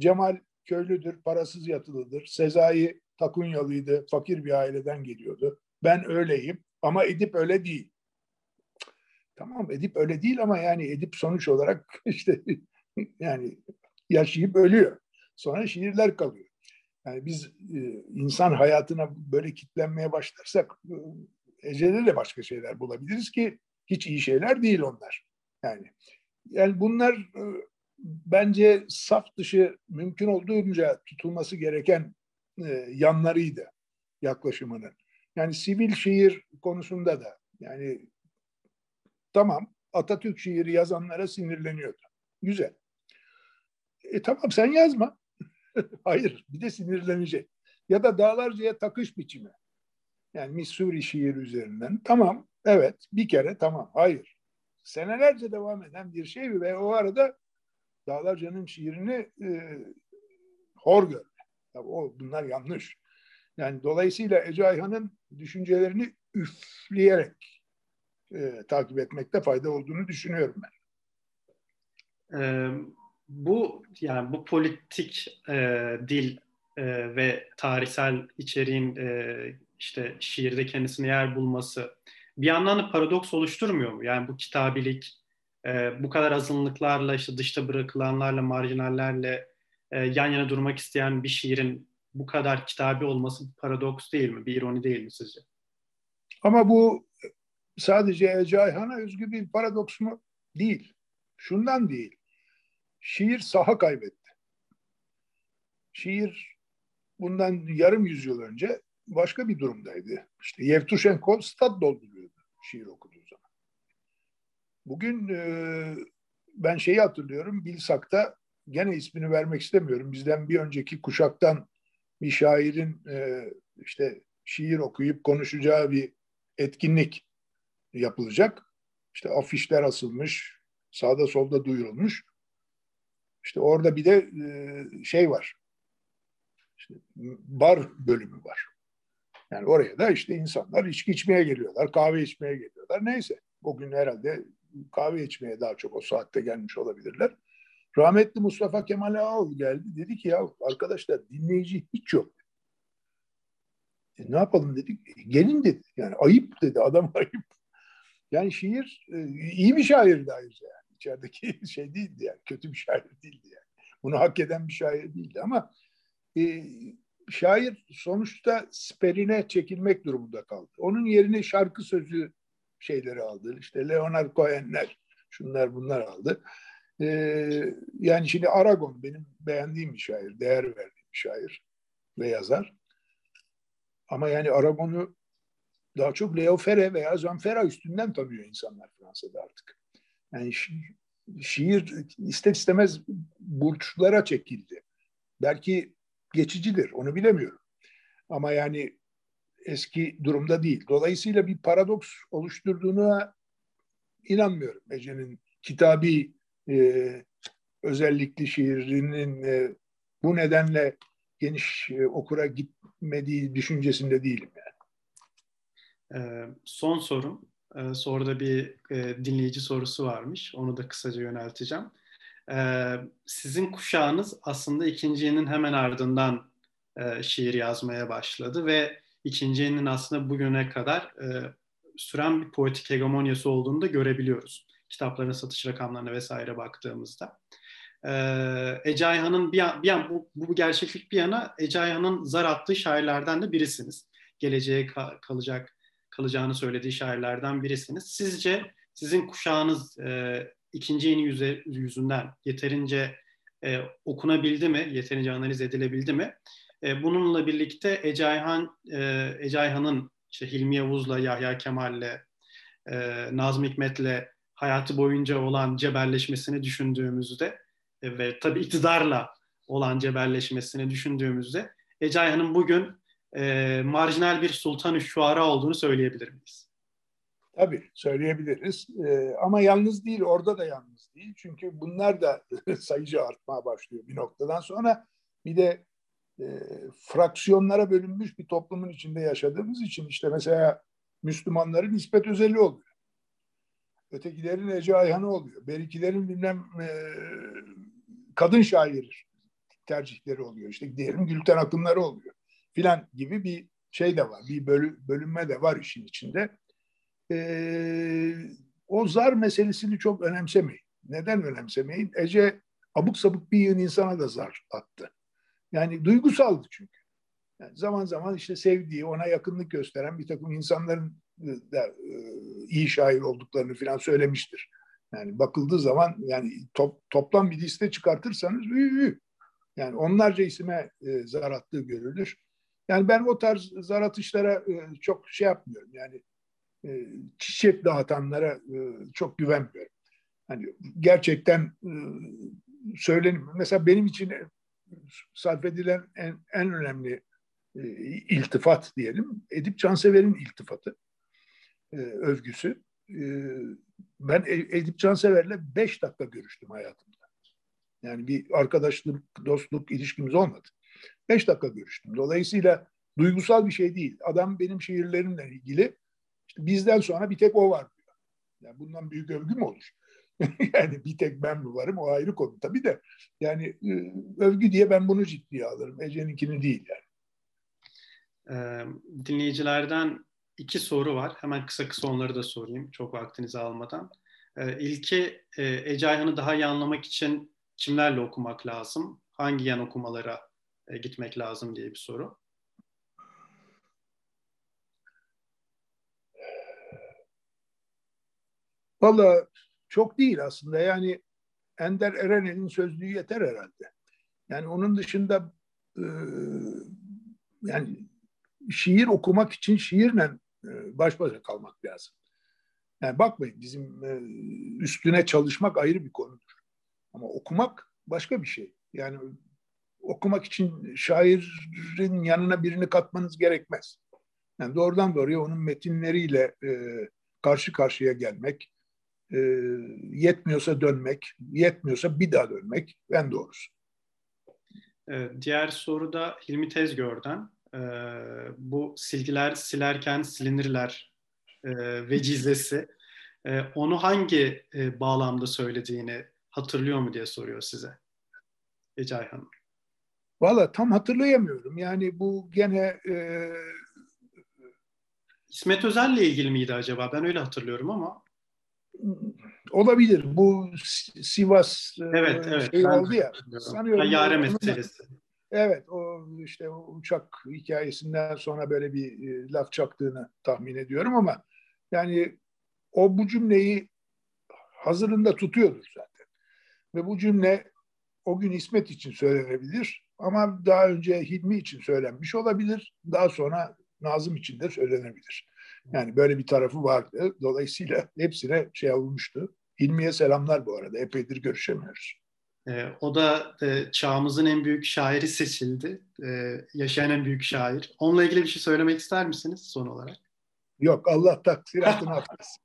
Cemal köylüdür, parasız yatılıdır. Sezai Takunyalıydı, fakir bir aileden geliyordu. Ben öyleyim ama Edip öyle değil. Tamam Edip öyle değil ama yani Edip sonuç olarak işte yani yaşayıp ölüyor. Sonra şiirler kalıyor. Yani biz e, insan hayatına böyle kitlenmeye başlarsak e, Ece'de de başka şeyler bulabiliriz ki hiç iyi şeyler değil onlar. Yani yani bunlar e, bence saf dışı mümkün olduğunca tutulması gereken e, yanlarıydı yaklaşımının. Yani sivil şiir konusunda da yani tamam Atatürk şiiri yazanlara sinirleniyordu. Güzel. E tamam sen yazma. Hayır bir de sinirlenecek. Ya da dağlarcaya takış biçimi. Yani Missouri şiir üzerinden. Tamam evet bir kere tamam. Hayır. Senelerce devam eden bir şey ve o arada Dağlarca'nın şiirini e, hor görme. Tabii o, bunlar yanlış. Yani dolayısıyla Ece Ayhan'ın düşüncelerini üfleyerek e, takip etmekte fayda olduğunu düşünüyorum ben. Ee, bu yani bu politik e, dil e, ve tarihsel içeriğin e, işte şiirde kendisine yer bulması bir yandan da paradoks oluşturmuyor mu? Yani bu kitabilik, e, bu kadar azınlıklarla işte dışta bırakılanlarla marjinallerle e, yan yana durmak isteyen bir şiirin bu kadar kitabi olması paradoks değil mi? Bir ironi değil mi sizce? Ama bu sadece Ece özgü bir paradoks mu? Değil. Şundan değil. Şiir saha kaybetti. Şiir bundan yarım yüzyıl önce başka bir durumdaydı. İşte Yevtushenko stat dolduruyordu şiir zaman. Bugün e, ben şeyi hatırlıyorum. Bilsak'ta gene ismini vermek istemiyorum. Bizden bir önceki kuşaktan bir şairin e, işte şiir okuyup konuşacağı bir etkinlik yapılacak. İşte afişler asılmış, sağda solda duyurulmuş. İşte orada bir de e, şey var. İşte bar bölümü var. Yani oraya da işte insanlar içki içmeye geliyorlar, kahve içmeye geliyorlar. Neyse. Bugün herhalde kahve içmeye daha çok o saatte gelmiş olabilirler. Rahmetli Mustafa Kemal Ağaoğlu geldi. Dedi ki ya arkadaşlar dinleyici hiç yok. E, ne yapalım dedik. E, gelin dedi. Yani ayıp dedi. Adam ayıp. Yani şiir e, iyi bir şairdi ayrıca yani. İçerideki şey değildi yani. Kötü bir şair değildi yani. Bunu hak eden bir şair değildi ama e, şair sonuçta sperine çekilmek durumunda kaldı. Onun yerine şarkı sözü şeyleri aldı. İşte Leonard Cohen'ler, şunlar bunlar aldı. Ee, yani şimdi Aragon benim beğendiğim bir şair, değer verdiğim bir şair ve yazar. Ama yani Aragon'u daha çok Leo Ferre veya Jean Ferrat üstünden tanıyor insanlar Fransa'da artık. Yani şi- şiir ister istemez burçlara çekildi. Belki geçicidir, onu bilemiyorum. Ama yani eski durumda değil. Dolayısıyla bir paradoks oluşturduğuna inanmıyorum. Ece'nin kitabi e, özellikli şiirinin e, bu nedenle geniş e, okura gitmediği düşüncesinde değilim yani. Ee, son sorum. Ee, sonra bir e, dinleyici sorusu varmış. Onu da kısaca yönelteceğim. Ee, sizin kuşağınız aslında ikincinin hemen ardından e, şiir yazmaya başladı ve ikincinin aslında bugüne kadar e, süren bir poetik hegemonyası olduğunu da görebiliyoruz. Kitapların satış rakamlarına vesaire baktığımızda. Ee, Ece Ayhan'ın bir, an, bir an, bu, bu gerçeklik bir yana Ece Ayhan'ın zar attığı şairlerden de birisiniz. Geleceğe ka- kalacak kalacağını söylediği şairlerden birisiniz. Sizce sizin kuşağınız e, ikinci yeni yüze, yüzünden yeterince e, okunabildi mi? Yeterince analiz edilebildi mi? E, bununla birlikte Ece Ayhan, e, Ece Ayhan'ın işte Hilmi Yavuz'la, Yahya Kemal'le, e, Nazım Hikmet'le hayatı boyunca olan cebelleşmesini düşündüğümüzde e, ve tabii iktidarla olan cebelleşmesini düşündüğümüzde Ece Ayhan'ın bugün e, marjinal bir sultan-ı şuara olduğunu söyleyebilir miyiz? Tabii söyleyebiliriz. E, ama yalnız değil, orada da yalnız değil. Çünkü bunlar da sayıcı artmaya başlıyor bir noktadan sonra. Bir de e, fraksiyonlara bölünmüş bir toplumun içinde yaşadığımız için işte mesela Müslümanların nispet özelliği oluyor. Ötekilerin Ece Ayhan'ı oluyor. Berikilerin bilmem e, kadın şair tercihleri oluyor. İşte diyelim Gülten Akınları oluyor. Filan gibi bir şey de var. Bir bölü, bölünme de var işin içinde. E, o zar meselesini çok önemsemeyin. Neden önemsemeyin? Ece abuk sabuk bir yığın insana da zar attı. Yani duygusaldı çünkü. Yani zaman zaman işte sevdiği, ona yakınlık gösteren bir takım insanların da e, iyi şair olduklarını falan söylemiştir. Yani bakıldığı zaman yani top, toplam bir liste çıkartırsanız ü, yani onlarca isime e, zar attığı görülür. Yani ben o tarz zar atışlara e, çok şey yapmıyorum. Yani e, çiçek dağıtanlara e, çok güvenmiyorum. Hani gerçekten e, söylenim. Mesela benim için sarf edilen en, en önemli e, iltifat diyelim. Edip Cansever'in iltifatı, e, övgüsü. E, ben Edip Cansever'le beş dakika görüştüm hayatımda. Yani bir arkadaşlık, dostluk ilişkimiz olmadı. Beş dakika görüştüm. Dolayısıyla duygusal bir şey değil. Adam benim şiirlerimle ilgili işte bizden sonra bir tek o var diyor. Yani bundan büyük övgü mü olur? yani bir tek ben mi varım o ayrı konu tabii de. Yani e, övgü diye ben bunu ciddiye alırım. Ece'ninkini değil yani. Ee, dinleyicilerden iki soru var. Hemen kısa kısa onları da sorayım. Çok vaktinizi almadan. Ee, ilki e, Ece Ayhan'ı daha iyi anlamak için kimlerle okumak lazım? Hangi yan okumalara e, gitmek lazım diye bir soru. Valla çok değil aslında. Yani Ender Erenel'in sözlüğü yeter herhalde. Yani onun dışında e, yani şiir okumak için şiirle e, baş başa kalmak lazım. Yani bakmayın bizim e, üstüne çalışmak ayrı bir konudur. Ama okumak başka bir şey. Yani okumak için şairin yanına birini katmanız gerekmez. Yani doğrudan doğruya onun metinleriyle e, karşı karşıya gelmek, e, yetmiyorsa dönmek, yetmiyorsa bir daha dönmek en doğrusu. Diğer soru da Hilmi Tezgör'den. Ee, bu silgiler silerken silinirler e, vecizesi. Ee, onu hangi e, bağlamda söylediğini hatırlıyor mu diye soruyor size. Ecai Hanım. Valla tam hatırlayamıyorum. Yani bu gene e... İsmet Özel'le ilgili miydi acaba? Ben öyle hatırlıyorum ama. Olabilir. Bu Sivas evet, evet, şey oldu ya. Sanıyorum. Yare meselesi. Evet, o işte o uçak hikayesinden sonra böyle bir e, laf çaktığını tahmin ediyorum ama yani o bu cümleyi hazırında tutuyordur zaten. Ve bu cümle o gün İsmet için söylenebilir ama daha önce Hilmi için söylenmiş olabilir. Daha sonra Nazım için de söylenebilir. Yani böyle bir tarafı vardı. Dolayısıyla hepsine şey olmuştu. Hilmi'ye selamlar bu arada. Epeydir görüşemiyoruz. E, o da e, çağımızın en büyük şairi seçildi. E, yaşayan en büyük şair. Onunla ilgili bir şey söylemek ister misiniz son olarak? Yok Allah takdiratını affetsin.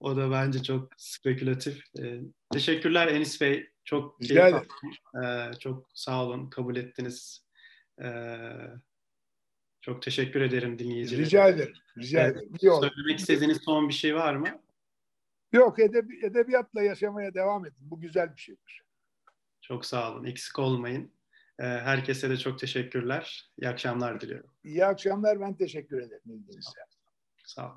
o da bence çok spekülatif. E, teşekkürler Enis Bey. Çok Rica ederim. E, çok sağ olun kabul ettiniz. E, çok teşekkür ederim dinleyicilere. Rica ederim. Rica evet, ederim. Söylemek istediğiniz son bir şey var mı? Yok edebi, edebiyatla yaşamaya devam edin. Bu güzel bir şeydir. Çok sağ olun. Eksik olmayın. Herkese de çok teşekkürler. İyi akşamlar diliyorum. İyi akşamlar. Ben teşekkür ederim ilginize. Sağ olun.